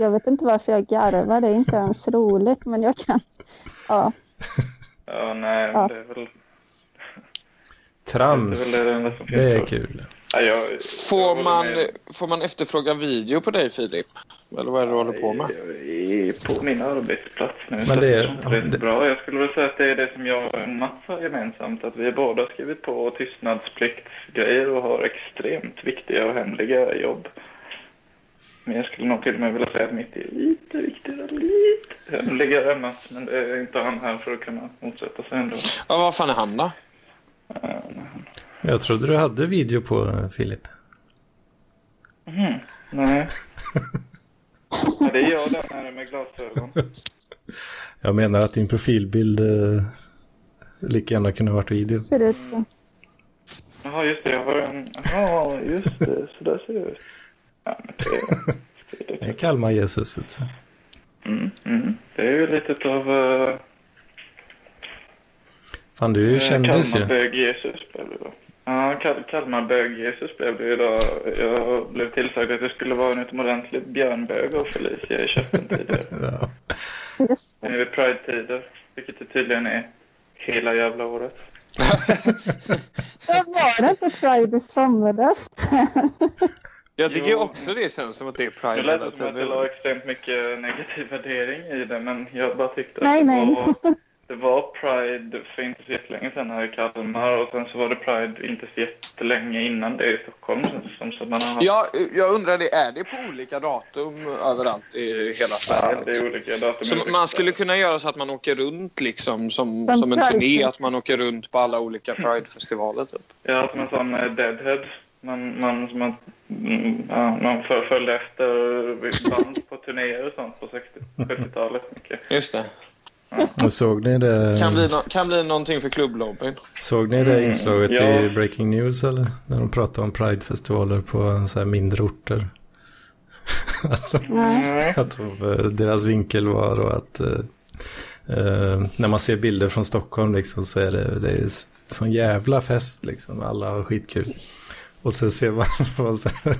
jag vet inte varför jag garvar. Det är inte ens roligt, men jag kan. Ja, Ja, nej, Ja. det är väl Trams, det, är väl det det är kul. Ja, jag, Får jag man, med. får man efterfråga video på dig Filip? Eller vad är det du håller på med? Jag är på min arbetsplats nu. Men det är- det är det- bra. Jag skulle väl säga att det är det som jag och Mats har gemensamt. Att vi båda skrivit på tystnadspliktsgrejer och har extremt viktiga och hemliga jobb. Men jag skulle nog till och med vilja säga att mitt är lite viktigare, lite hemligare än Mats. Men det är inte han här för att kunna motsätta sig ändå. Ja, vad fan är han då? Jag trodde du hade video på Filip. Mhm, nej. <laughs> Ja, det är jag där nere med glasögon. Jag menar att din profilbild eh, lika gärna kunde ha varit video. ser ut så. Jaha, just det. Jag har en... Ja, just det. Så där ser det ut. Ja, det, det, <laughs> Det är Kalmar Jesus. vet du. Mm, mm. Det är ju lite av uh, Fan, du är ju kändis ju. Kalmarbög-Jesus blev det då. Ja, Kal Kalmarbög-Jesus blev det ju då. Jag blev tillsagd att jag skulle vara en utomordentlig björnbög av Felicia i tidigare. <laughs> Ja. Det. Nu är Pride-tider, vilket det tydligen är hela jävla året. <laughs> Jag var det på Pride i somras. Jag tycker Jo. också det känns som att det är Pride lät det som att det la extremt mycket negativ värdering i det, men jag bara tyckte att Nej, det, nej. Var, det var Pride för inte så jättelänge sedan här i Kalmar och sen så var det Pride inte så jättelänge innan det i Stockholm som. Så man har haft Ja, jag undrar det. Är det på olika datum överallt i hela Sverige? det är olika datum. Så man skulle kunna göra så att man åker runt liksom som, Som som en turné, att man åker runt på alla olika <laughs> Pride-festivaler typ. Ja, som en sån eh, deadhead. Man, man, man, mm, ja, man följde efter band på turnéer och sånt på 60 70-talet mycket. Just det. Och Såg ni det, Kan bli, no- kan bli någonting för klubblobbyn. såg ni det Mm, inslaget ja. i Breaking News eller? När de pratade om Pride-festivaler på så här mindre orter. <laughs> att de, Nej. att de, eh, deras vinkel var då att eh, eh, när man ser bilder från Stockholm liksom så är det, det är sån jävla fest liksom. Alla har skitkul. Och sen ser man <laughs> så här,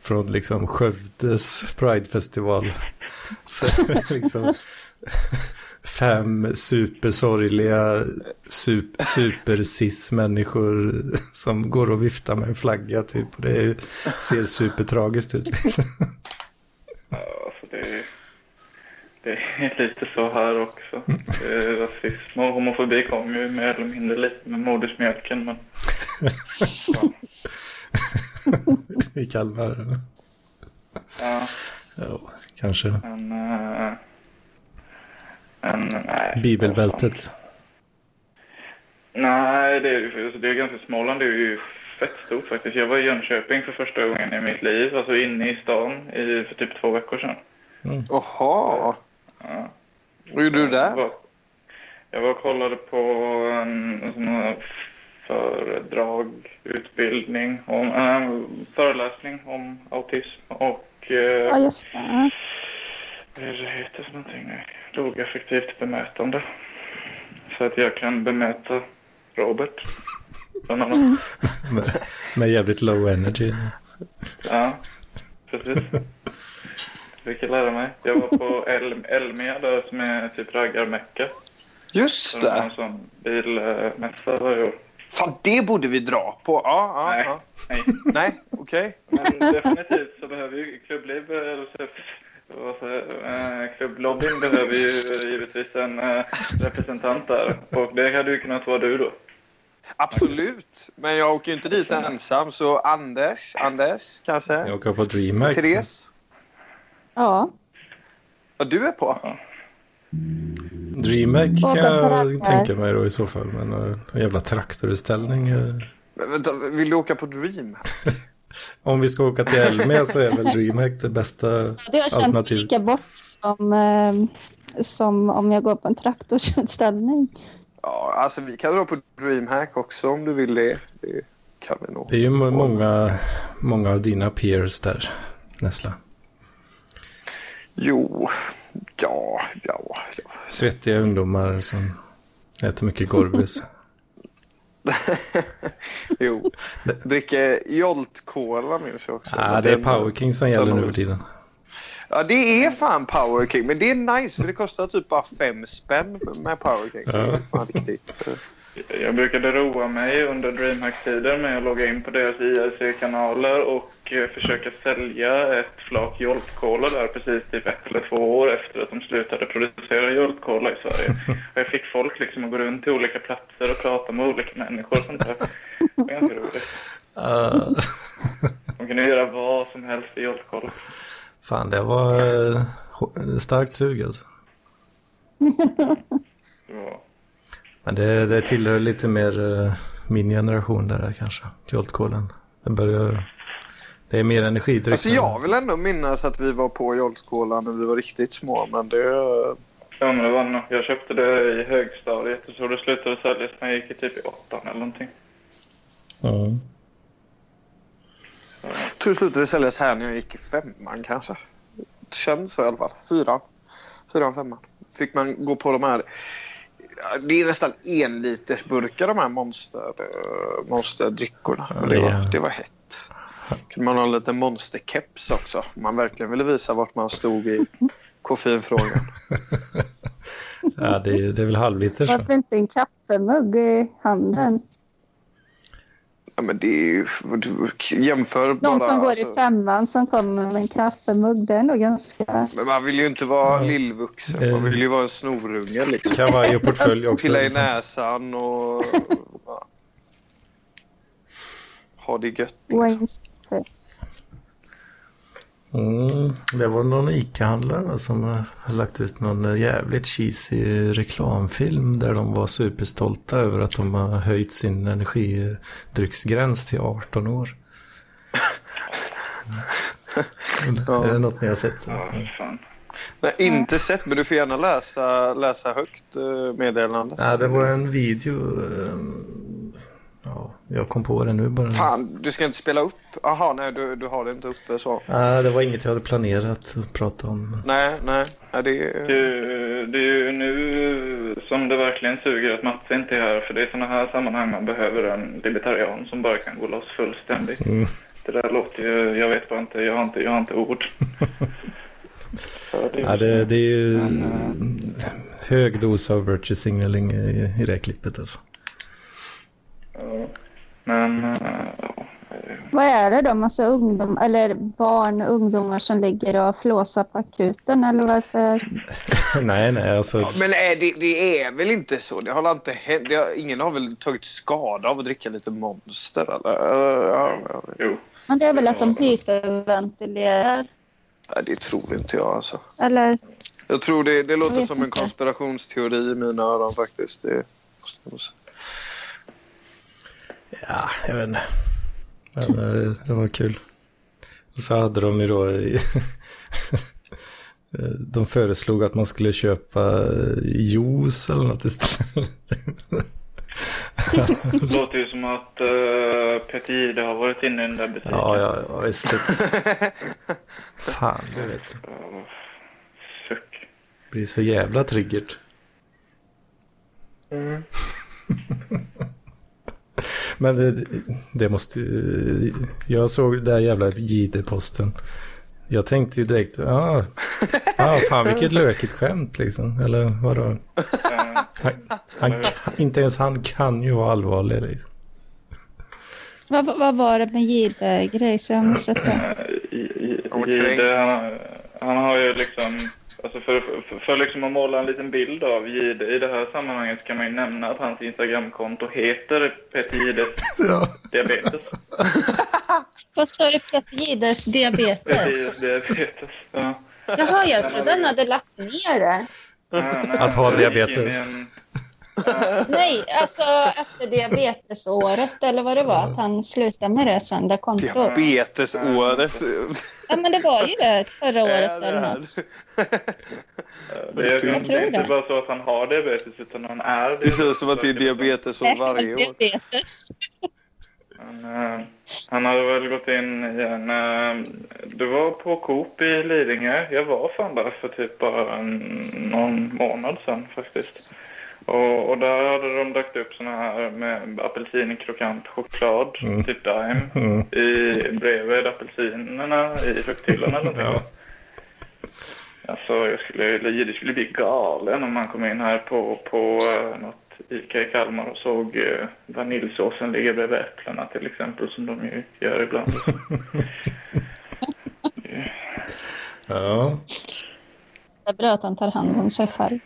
från liksom Skövdes Pridefestival, Så <laughs> liksom fem supersorgliga sup, super-cis-människor som går och viftar med en flagga typ. Och det är, ser supertragiskt ut. Liksom. Ja, alltså det, är- det är lite så här också. Det rasism och homofobi kommer ju mer eller mindre lite med modersmjölken. Men ja, I Kalmar. ja, Ja, kanske. men, äh, men nej. Bibelbältet. Nej, det är ju alltså, det är ganska Småland är ju fett stort faktiskt. Jag var i Jönköping för första gången i mitt liv, alltså inne i stan i, för typ två veckor sedan. Jaha. Ja. Vad gjorde du Jag där? var, jag var och kollade på en, en föredrag, utbildning, om, äh, föreläsning om autism och Ja, äh, just det. vad det heter för någonting? Lågaffektivt bemötande. Så att jag kan bemöta Robert. Annat. <laughs> Med, med jävligt low energy. Ja, precis. Fick jag lära mig. Jag var på <laughs> El Elmia där som är typ raggarmecka. Just Så de har en det. sån bilmässa varje år. Fan, det borde vi dra på. Ja, ja, Nej, ja. nej. Nej, okej. Men definitivt så behöver ju klubbliv, eh, klubblobbyn behöver ju givetvis en eh, representant där. Och det hade ju kunnat vara du då. Absolut. Men jag åker ju inte dit ensam, så Anders, Anders kanske? Jag åker på DreamHack. Therese? Ja. Ja, du är på? DreamHack kan jag tänka mig då i så fall. Men uh, en jävla traktorutställning. eh. Men vänta, vill du åka på Dream? <laughs> Om vi ska åka till Elmia så är väl DreamHack det bästa Det har jag känt alternativet. lika bort som, eh, som om jag går på en traktorsutställning. Ja, alltså vi kan dra på DreamHack också om du vill det. Det kan vi nog. Det är ju må- många, många av dina peers där, Nessla. Jo, ja, ja, ja. Svettiga ungdomar som äter mycket Gorbis. <laughs> jo. Dricker Jolt Cola minns jag också. Ja, det är Power King som gäller nu för tiden. Ja, det är fan Power King. Men det är nice för det kostar typ bara fem spänn med Power King. Det är fan riktigt. Jag brukade roa mig under DreamHack-tiden med att logga in på deras IRC-kanaler och eh, försöka sälja ett flak Jolt Cola där precis typ ett eller två år efter att de slutade producera Jolt Cola i Sverige. Och jag fick folk liksom att gå runt till olika platser och prata med olika människor och sånt där. Det var ganska roligt. Uh, De kunde göra vad som helst i Jolt Cola. fan, det var uh, starkt sug alltså. Ja. Men det, det tillhör lite mer uh, min generation där kanske. Joltkolen. Det börjar... Det är mer energidryck. Alltså jag vill ändå minnas att vi var på Jolt Cola när vi var riktigt små. Men det... Ja, men det var nog. Jag köpte det i högstadiet och så det slutade säljas när jag gick i typ i åttan eller någonting. Mm. Jag tror det slutade säljas här när jag gick i femman kanske. Det känns så i alla fall. Fyran. Fyran, femman. Fick man gå på de här... ja, Det är nästan en liters burkar de här monster, eh, monsterdrickorna. Men det, Ja, var, det var hett. Kunde man ha en liten monsterkeps också. Om man verkligen ville visa vart man stod i koffeinfrågan. <laughs> Ja, det, är- det är väl halvliters. va? Varför inte en kaffemugg i handen? Ja, men det är ju... Jämför bara... Någon som går alltså- i femman som kommer med en kaffemugg, det är nog ganska... Men man vill ju inte vara Ja. lillvuxen. Man vill ju vara en snorunge liksom. Kavaj och portfölj också. Pilla i liksom. näsan och... <laughs> Ja. Ha det gött. Wayne's Mm, det var någon ICA-handlare som eh, har lagt ut någon eh, jävligt cheesy reklamfilm där de var superstolta över att de har höjt sin energidrycksgräns till 18 år. Ja. Är det något ni har sett? Ja, fan. Nej, inte sett, men du får gärna läsa, läsa högt eh, meddelandet. Ja, det var en video. Eh, Ja, jag kom på det nu bara. Fan, du ska inte spela upp? Jaha, nej, du, du har det inte uppe så. Ja, det var inget jag hade planerat att prata om. Nej, nej, nej det Det, det är ju nu som det verkligen suger att Mats inte är här. För det är i sådana här sammanhang man behöver en libertarian som bara kan gå loss fullständigt. Mm. Det där låter ju... Jag vet bara inte. Jag har inte, jag har inte ord. Det, <laughs> Ja, det, det är ju Men, hög dos av virtue signaling i, i det klippet alltså. Men... ja. Vad är det då? Massa ungdom, eller barn och ungdomar som ligger och flåsar på akuten eller varför? <laughs> nej, nej, alltså. Ja, men är det, det är väl inte så? Det har inte hänt. Det har, ingen har väl tagit skada av att dricka lite monster? Eller? Eh, Ja, ja, Jo. Men det är väl att de hyperventilerar? nej, det tror inte jag alltså. Eller? Jag tror det, det låter som en konspirationsteori i mina öron faktiskt. Det, måste jag nog säga. Ja, jag vet inte. Men eh, det var kul. Och så hade de ju då i- <laughs> De föreslog att man skulle köpa eh, juice eller något istället. <laughs> Det låter ju som att uh, Peter Jihde har varit inne i den där butiken. Ja, ja, ja visst. det- Fan, du vet. Uh, suck. Blir så jävla triggert. <laughs> <laughs> Men det, det måste Jag såg den där jävla JD-posten. Jag tänkte ju direkt, ja, ah, fan vilket lökigt skämt liksom. Eller vadå? Han, han kan, inte ens han kan ju vara allvarlig liksom. Vad, vad var det med Jihde-grej Han var Jihde, han, han har ju liksom... Alltså för, för, för liksom att måla en liten bild av Jihde i det här sammanhanget kan man ju nämna att hans Instagramkonto heter Peter Jihdes <laughs> Ja. diabetes. <laughs> Vad sa du? Peter Peter diabetes? Jihdes diabetes. Ja. Jaha, jag trodde han hade lagt ner det. Nej, nej, Att ha diabetes. en- Ja, Nej, alltså efter diabetesåret eller vad det var, att han slutade med det sen, det kontot. Diabetesåret. Ja, men det var ju det förra Ja, året det eller något. Det är, Jag det tror inte det. bara så att han har diabetes utan han är Det känns som att det är diabetesår varje år. Diabetes. Han, eh, han hade väl gått in i en... eh, du var på Coop i Lidingö. Jag var fan där för typ bara en, någon månad sedan faktiskt. Och, och där hade de lagt upp såna här med apelsinkrokant choklad, Mm. typ Daim, Mm. i, bredvid apelsinerna i frukthyllan eller någonting. Ja. Alltså, jag skulle, det skulle bli galen om man kom in här på, på uh, något Ica i Kalmar och såg uh, vaniljsåsen ligga bredvid äpplena till exempel, som de ju gör ibland. <laughs> Ja, Det är bra att han tar hand om sig själv.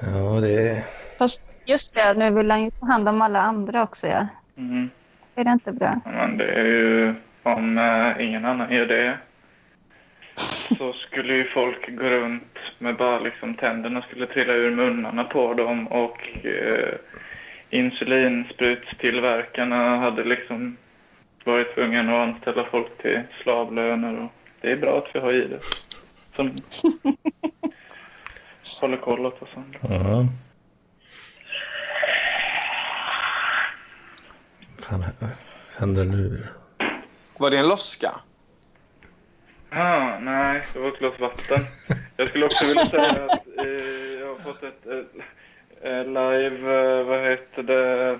ja det. Fast just det, nu vill han ju ta hand om alla andra också. Ja. Mm. Är det inte bra? Men det är ju, om uh, ingen annan gör det, så skulle ju folk gå runt med bara liksom tänderna skulle trilla ur munnarna på dem och uh, insulinspruttillverkarna hade liksom varit tvungna att anställa folk till slavlöner och det är bra att vi har i det. Som <laughs> håller koll åt oss andra. Ja. Fan händer nu? Var det en loska? Ah, nej, det var ett glas vatten. Jag skulle också vilja säga att eh, jag har fått ett eh, eh, live, eh, vad heter det,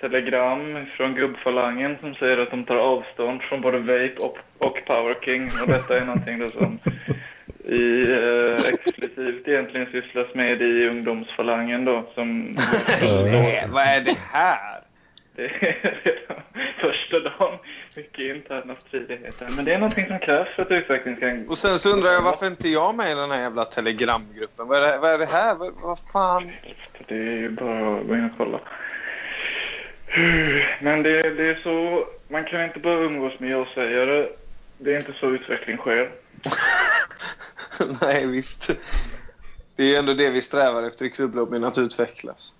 telegram från gubbfalangen som säger att de tar avstånd från både vape och, och Power King. Och detta är någonting då som i, eh, exklusivt egentligen sysslas med i ungdomsfalangen då. Som, <laughs> Nej, vad är det här? <laughs> det är redan första dagen mycket interna stridigheter. Men det är någonting som krävs för att utvecklingen ska Och sen så undrar jag varför inte jag med i den här jävla telegramgruppen. Vad är det, vad är det här? Vad, vad fan? Det är ju bara att gå in och kolla. Men det, det är så, man kan inte bara umgås med ja-sägare. Det är inte så utveckling sker. <laughs> Nej, visst. Det är ändå det vi strävar efter i klubblobbyn, att utvecklas.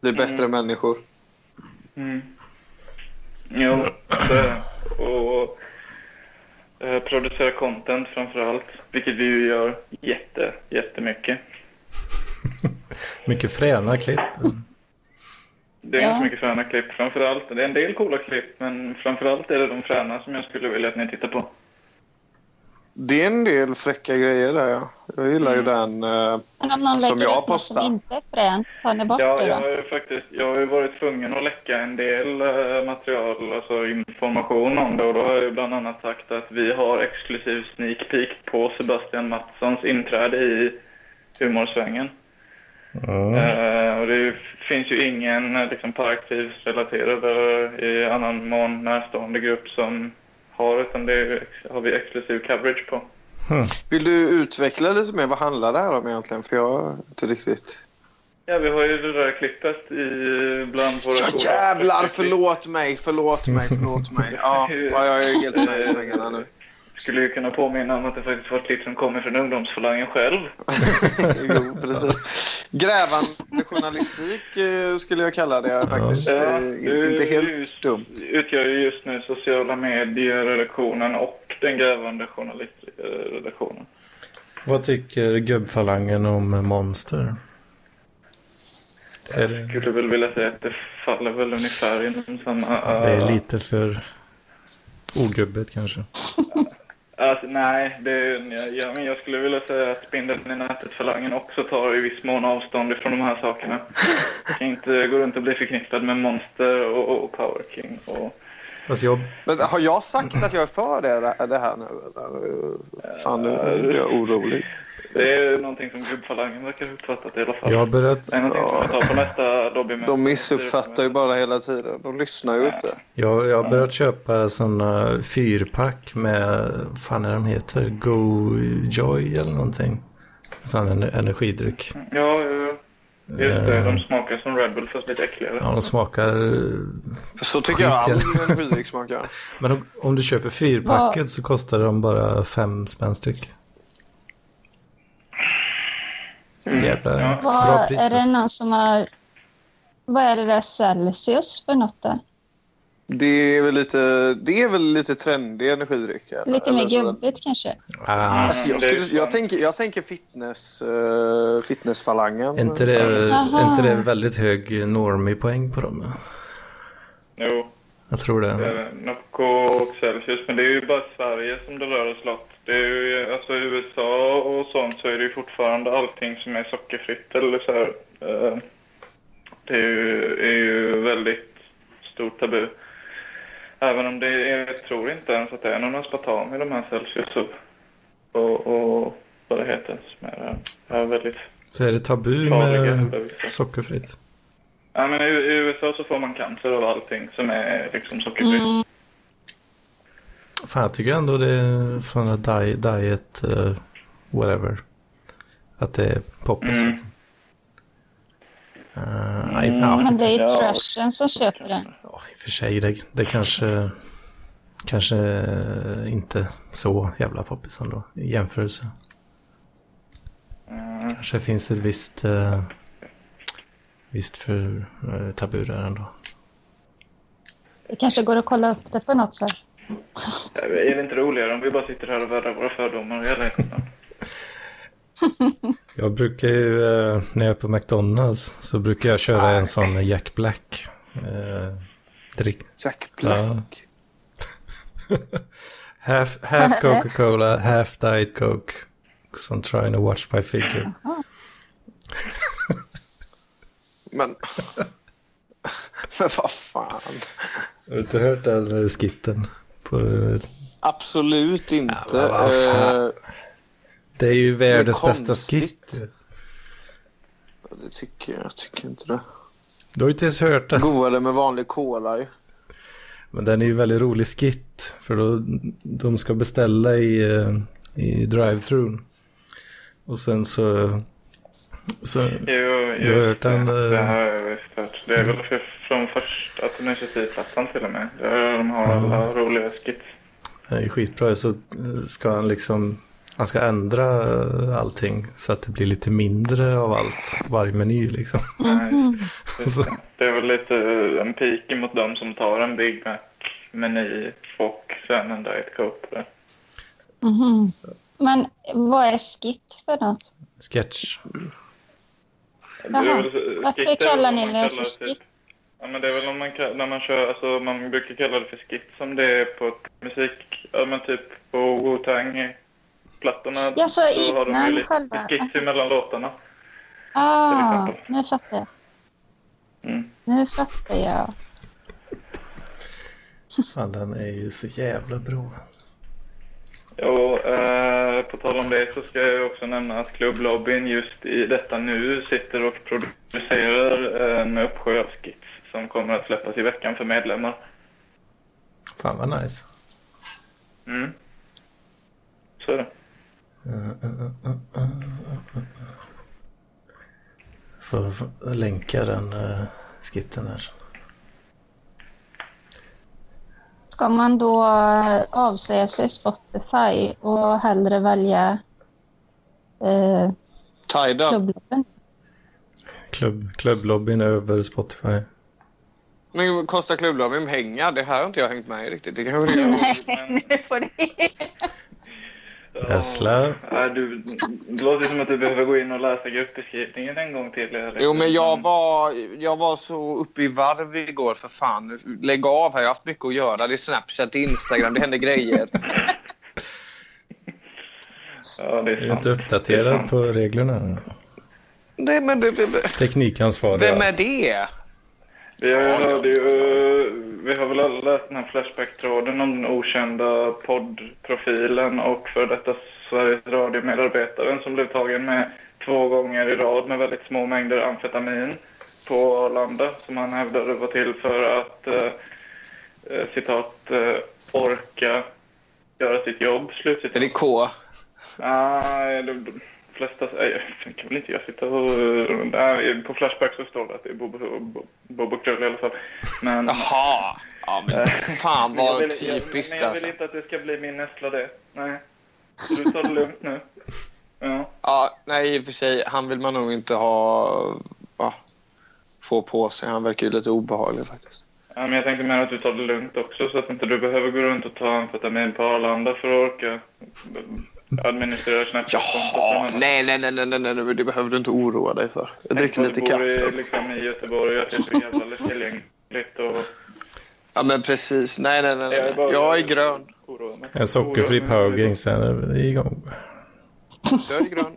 Bli bättre Mm. människor. Mm. Jo, det och eh, producera content framför allt, vilket vi ju gör jätte, jättemycket. <laughs> Mycket fräna klipp. Det är Ja. ganska mycket fräna klipp framför allt. Det är en del coola klipp, men framför allt är det de fräna som jag skulle vilja att ni tittar på. Det är en del fräcka grejer där, ja. Jag gillar ju den. eh, Men om någon Som jag något som postar. inte är fränt, tar ni bort Ja, det jag då? har ju faktiskt jag har ju varit tvungen att läcka en del eh, material, alltså information om det. Och då har jag ju bland annat sagt att vi har exklusiv sneak peek på Sebastian Mattssons inträde i humorsvängen. Ja. Eh, och det finns ju ingen eh, liksom, parktrivsrelaterad eller i annan mån närstående grupp som har, utan det har vi exklusiv coverage på. Vill du utveckla lite mer? Vad handlar det här om egentligen? För jag har inte riktigt... Ja, vi har ju det där klippet i, bland våra... Ja, jävlar! Förlåt mig, förlåt mig, förlåt mig. Ja, ja, jag är helt med i svängarna nu. Skulle ju kunna påminna om att det faktiskt var ett klipp som kommer från ungdomsfalangen själv. <laughs> jo, precis. Grävande journalistik eh, skulle jag kalla det faktiskt. Ja, Eh, inte helt dumt. utgör ju just nu sociala medier-redaktionen och den grävande journalistredaktionen. Vad tycker gubbfalangen om Monster? Jag skulle väl vilja säga att det faller väl ungefär inom samma... det är lite för ogubbigt kanske. Alltså, nej, det, är- ja, men jag skulle vilja säga att spindeln i nätet-falangen också tar i viss mån avstånd ifrån de här sakerna. <laughs> Kan inte gå runt och bli förknippad med Monster och, och Power King. Och, Fast jag, Men har jag sagt att jag är för det, det här nu? Fan, nu blir jag orolig. Det är någonting som gubbfalangen verkar ha uppfattat i alla fall. jag har börjat, Det är någonting som jag tar på nästa lobbymöte. De missuppfattar ju bara hela tiden. De lyssnar ju inte. jag, jag har börjat köpa sådana fyrpack med, vad fan är den heter? Go Joy eller någonting. Sån en energidryck. Ja, ja, just det. De smakar som Red Bull fast lite äckligare. Ja, de smakar... Så tycker jag all energidryck smakar. <laughs> Men om, om du köper fyrpacket så kostar de bara fem spänn styck. Jävla Ja. bra Vad, pris. är det någon som har... Vad är det där Celsius för något då? Det är väl lite, det är väl lite trendig energidryck. eller? Lite mer gubbigt kanske? Ah, Alltså, jag, skulle, sant. jag, tänker, jag tänker fitness, uh, fitnessfalangen. är inte det, är inte det väldigt hög normie-poäng på dem? Jo, Jag tror det. Nocco och Celsius. Men det är ju bara Sverige som det rör sig lott. Det är ju, alltså i USA och sånt så är det ju fortfarande allting som är sockerfritt eller så här. eh, Det är ju, är ju väldigt stort tabu. Även om det är, jag tror inte ens att det är någon aspartam i de här Celsius och, och, och vad det heter. Som är, är väldigt Så är det tabu med sockerfritt? Ja, men i, i USA så får man cancer av allting som är liksom sockerfritt. Mm. Fan, jag tycker ändå det är sådana di diet, eh, whatever. Att det är poppis. Mm. Liksom. Uh, nej, ja, Men det är ju trashen som köper den. ja, i och för sig, det, det kanske, kanske eh, inte så jävla poppis ändå i jämförelse. Mm. Kanske finns ett visst, uh, visst för uh, tabu där ändå. Det kanske går att kolla upp det på något sätt. Är det inte roligare om vi bara sitter här och vädrar våra fördomar hela <laughs> tiden? Jag brukar ju, eh, när jag är på McDonalds, så brukar jag köra en sån Jack Black. Eh, drick. Jack Black. <laughs> Half, half <laughs> Coca-Cola, half Diet Coke. 'Cause I'm trying to watch my figure. Men... Men vad fan. Har du inte hört den eh, skitten? På, Absolut inte. Ja, fan. Eh, det är ju världens är bästa skit. det tycker jag. Jag tycker inte det. Du har ju inte ens hört den. Godare med vanlig cola ju. Men den är ju väldigt rolig skit. För då, de ska beställa i, eh, i drive-thrun. Och sen så... så Jo, Du har hört den, det. eh, Det har jag visst hört. Det är väl för, från första Tenacious-plattan till och med. Där de har alla roliga skits. det är skitbra. Så eh, ska han liksom... Han ska ändra eh, allting så att det blir lite mindre av allt. Varje meny liksom. Nej, <laughs> just det. är väl lite en pik mot dem som tar en Big Mac-meny och sen en Diet Coke. Mhm. Men vad är skit för något? Sketch. Det är Jaha. Varför kallar vad ni man det för skit? Ja, men det är väl om man, när man kör, alltså man brukar kalla det för skit som det är på musik, ja men typ på Wu-Tang-plattorna. Ja, så har de ju lite skits mellan låtarna. Ah, nu fattar jag. Mm. Nu fattar jag. Fan den är ju så jävla bra. Och eh, på tal om det så ska jag också nämna att klubblobbyn just i detta nu sitter och producerar en uppsjö av skits som kommer att släppas i veckan för medlemmar. Fan vad nice. Mm. Så är det. Får länka den uh, skitten här. Ska man då eh, avsäga sig Spotify och hellre välja eh, Tidal. klubblobben? Klubb, klubblobbyn över Spotify. Men kostar klubblobbyn pengar? Det här har inte jag hängt med i riktigt. Det kan <laughs> Nej, nu får det... Essla. Nej, du, det låter som att du behöver gå in och läsa gruppbeskrivningen en gång till. Eller? Jo, men jag var, jag var så uppe i varv igår för fan. Lägg av här, jag har haft mycket att göra. Det är Snapchat, det Instagram, det händer grejer. <laughs> Ja, det Jag är är sant. inte uppdaterad på reglerna. Det, men det, det, Teknikansvarig. vem är det? Har, hörde ju, vi har väl alla läst den här Flashback-tråden om den okända poddprofilen och för detta Sveriges Radio-medarbetaren som blev tagen med två gånger i rad med väldigt små mängder amfetamin på Arlanda som han hävdade var till för att eh, eh, citat eh, orka göra sitt jobb. Slutcitat. Är det K? Nej, de flesta... Jag kan väl inte jag sitta och... Nej, på Flashback så står det att det är Bobo, Bobo, Krull i alla fall. Men... Jaha! Ja, men fan men jag vad vill, jag, typiskt men jag vill alltså. inte att det ska bli min nästla det. Nej. Du tar det lugnt nu. Ja. Ja, nej, i och för sig. Han vill man nog inte ha... Ja, få på sig. Han verkar ju lite obehaglig faktiskt. ja, men jag tänkte mer att du tar det lugnt också så att inte du behöver gå runt och ta amfetamin på Arlanda för att orka administrera Snapchat-kontot. Jaha, nej, nej, nej, nej, nej, nej, det behöver du inte oroa dig för. Jag dricker lite Du bor i, kaffe. liksom, i Göteborg och det är så jävla lättillgängligt och... Ja, men precis. Nej, nej, nej. Jag är nej. bara- Jag är grön. En sockerfri powergang sen är vi igång. Jag är grön. <laughs>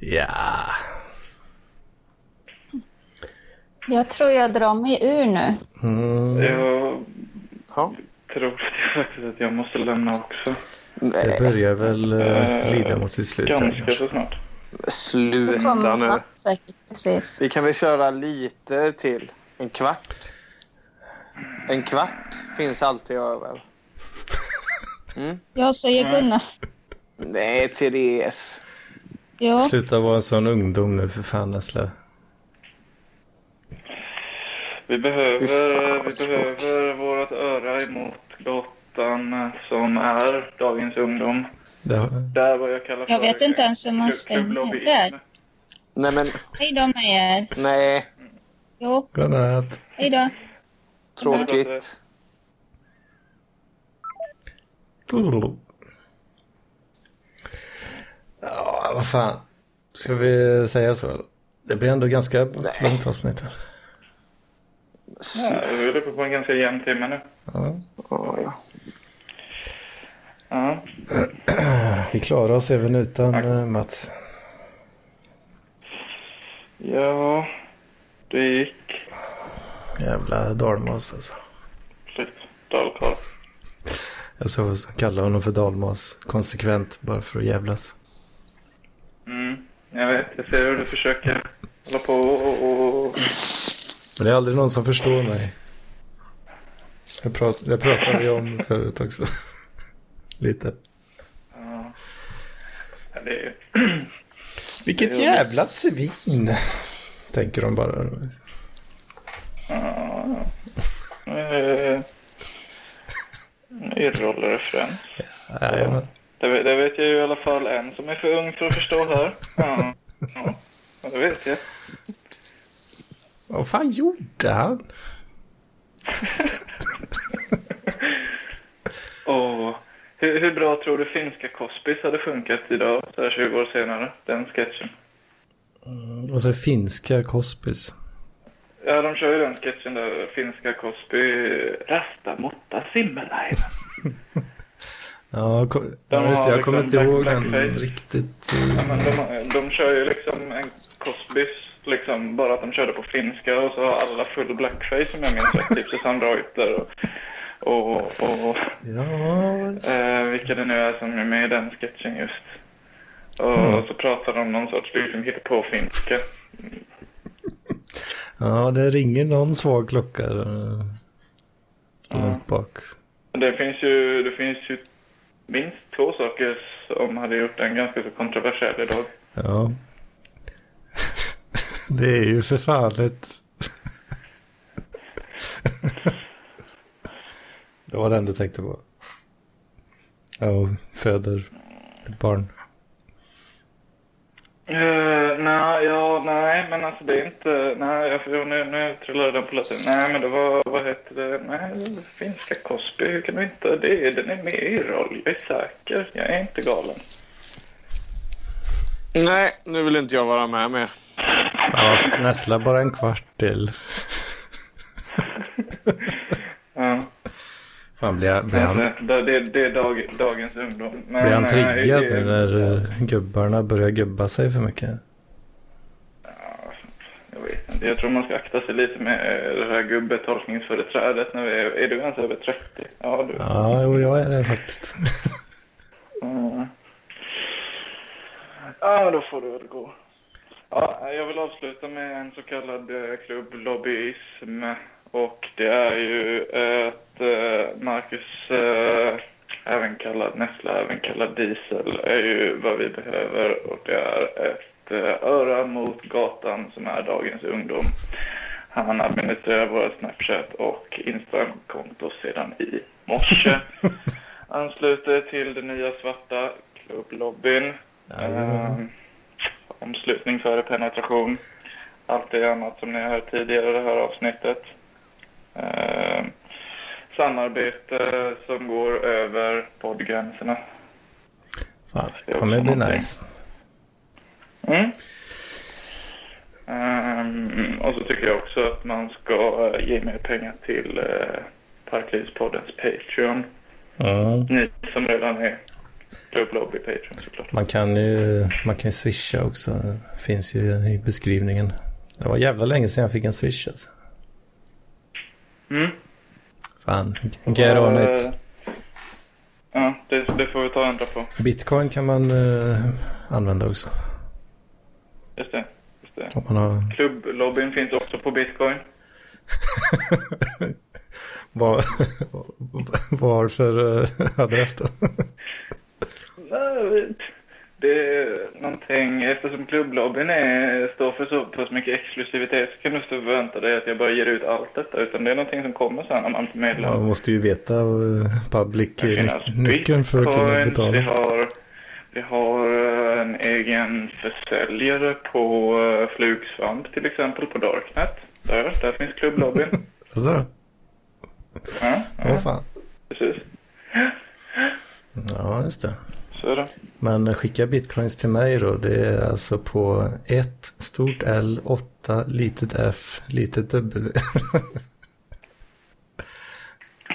Ja. Jag tror jag drar mig ur nu. Mm. Jag Ja. tror faktiskt att jag måste lämna också. Det börjar väl uh, lida mot sitt slut. Ganska kanske. så snart. Sluta nu. Precis. Vi kan väl köra lite till. En kvart. En kvart finns alltid över. Jag säger Gunnar. Nej, Therese. Jo, Sluta vara en sån ungdom nu för fan Essla. Vi behöver, vi behöver vårt öra emot gatan som är dagens ungdom. Det har... Där vad jag kallar för... jag vet inte ens hur man stänger där. Nej, men Hej då med er. nej. Jo, Godnatt. hej då. Tråkigt. Ja, vad fan. Ska vi säga så? eller? Det blir ändå ganska långt avsnitt här. Ja, vi är uppe på en ganska jämn timme nu. Ja. Ja, ja. Ja. <clears throat> Vi klarar oss även utan eh, Mats. ja, det gick. Jävla dalmas alltså. Slut. Dalkarl. Jag ska kalla honom för dalmas konsekvent bara för att jävlas. Mm, jag vet. Jag ser hur du försöker hålla på och... och... Men det är aldrig någon som förstår mig. Jag, prat, jag pratade ju om förut också. <laughs> Lite. Ja. Ja, det är... <clears throat> Vilket jävla svin! Tänker de bara. Ja. Eh, Irroll-referens. Jajamän. Det, vet- det vet jag ju i alla fall en som är för ung för att förstå här. Ja, ja. ja det vet jag. Vad fan gjorde han? <laughs> Och hur, hur bra tror du finska Cosbys hade funkat idag, så här 20 år senare, den sketchen? Och så finska Cosbys. Ja, de kör ju den sketchen där, finska Cosby, Rasta mutta Simmelainen. <laughs> Ja, ko- De ja just det. Jag kommer liksom inte ihåg den riktigt. Ja, eh, men de, de kör ju liksom en Cosbys, liksom, bara att de körde på finska och så har alla full blackface som jag minns rätt, typ Susanne Reuter och, och, och Ja, just. eh, vilka det nu är som är med i den sketchen just. Och Mm. så pratar de om någon sorts liksom på finska. ja, det ringer någon svag klocka eh, långt bak. Det finns ju, det finns ju minst två saker som hade gjort den ganska så kontroversiell idag. Ja. Det är ju för fan ett... Det var den du tänkte på. Ja, och föder ett barn. Uh, nej, ja, nej, men alltså det är inte... Nej, jag, nu, nu trillade den på latin. Nej, men det var... Vad heter det? Nej, finska Cosby. Hur kan du inte... Det är, den är med i roll. Jag är säker. Jag är inte galen. Nej, nu vill inte jag vara med mer. Ja, näsla bara en kvart till. ja. Fan, blir, blir han, det, det, det är dag, dagens ungdom. Men, blir han eh, triggad nu när eh, gubbarna börjar gubba sig för mycket? Ja, jag vet inte. Jag tror man ska akta sig lite med eh, det här gubbetolkningsföreträdet. När vi är, är du ens över 30? Ja, du. Ja, jo, jag är det faktiskt. Mm. Ja, då får du väl gå. Ja, jag vill avsluta med en så kallad eh, klubblobbyism. Och det är ju att eh, Marcus, eh, även kallad Nessla, även kallad Diesel, är ju vad vi behöver. Och det är ett öra mot gatan som är dagens ungdom. Han administrerar våra Snapchat och Instagram-konto sedan i morse. <laughs> Ansluter till det nya svarta klubblobbyn. Ehm, omslutning före penetration. Allt det annat som ni har hört tidigare i det här avsnittet. Ehm, samarbete som går över poddgränserna. Fan, det kommer bli nice. Mm. Ehm, och så tycker jag också att man ska eh, ge mer pengar till uh, Parklivspoddens Patreon. Mm. Ni som redan är klubblobby Patreon såklart. Man kan ju man kan ju swisha också. Finns ju i beskrivningen. Det var jävla länge sedan jag fick en swish alltså. Mm. Fan, get on Eh, it. Ja, det, det får vi ta och ändra på. Bitcoin kan man eh, använda också. Just det. Just det. Om man har... Klubblobbyn finns också på bitcoin. <laughs> <laughs> Varför uh, adress då? <laughs> Nej, Det är någonting, eftersom klubblobbyn är, står för så pass mycket exklusivitet så kan du inte förvänta dig att jag bara ger ut allt detta. Utan det är någonting som kommer sen när man blir medlem. Man måste ju veta uh, public Det finns nyckeln för att kunna bitcoins, Vi betala. har, vi har eh, en egen försäljare på eh, flugsvamp till exempel på Darknet. Där, där finns klubblobbyn. <laughs> Alltså, Ja, åh ja, fan. precis. Ja, just det. Så är det. Men skicka bitcoins till mig då. Det är alltså på 1 stort L, 8 litet F, litet W. <laughs>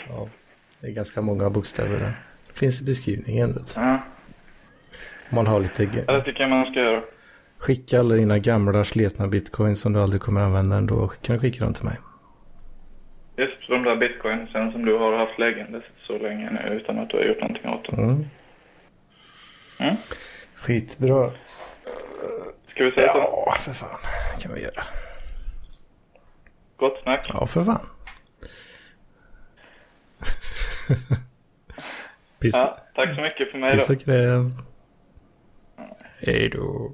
ja, det är ganska många bokstäver där. Finns i beskrivningen. Vet. Ja, man har lite... Ja, det tycker jag man ska göra. Skicka alla dina gamla sletna bitcoins som du aldrig kommer använda ändå. Kan du skicka dem till mig? Just de där bitcoinsen som du har haft liggande så länge nu utan att du har gjort någonting åt dem. Mm. Mm. Skitbra. Ska vi säga så? Ja, för fan. kan vi göra. Gott snack. Ja, för fan. Piss, Ja, tack så mycket för mig då. och kräm. Hej då.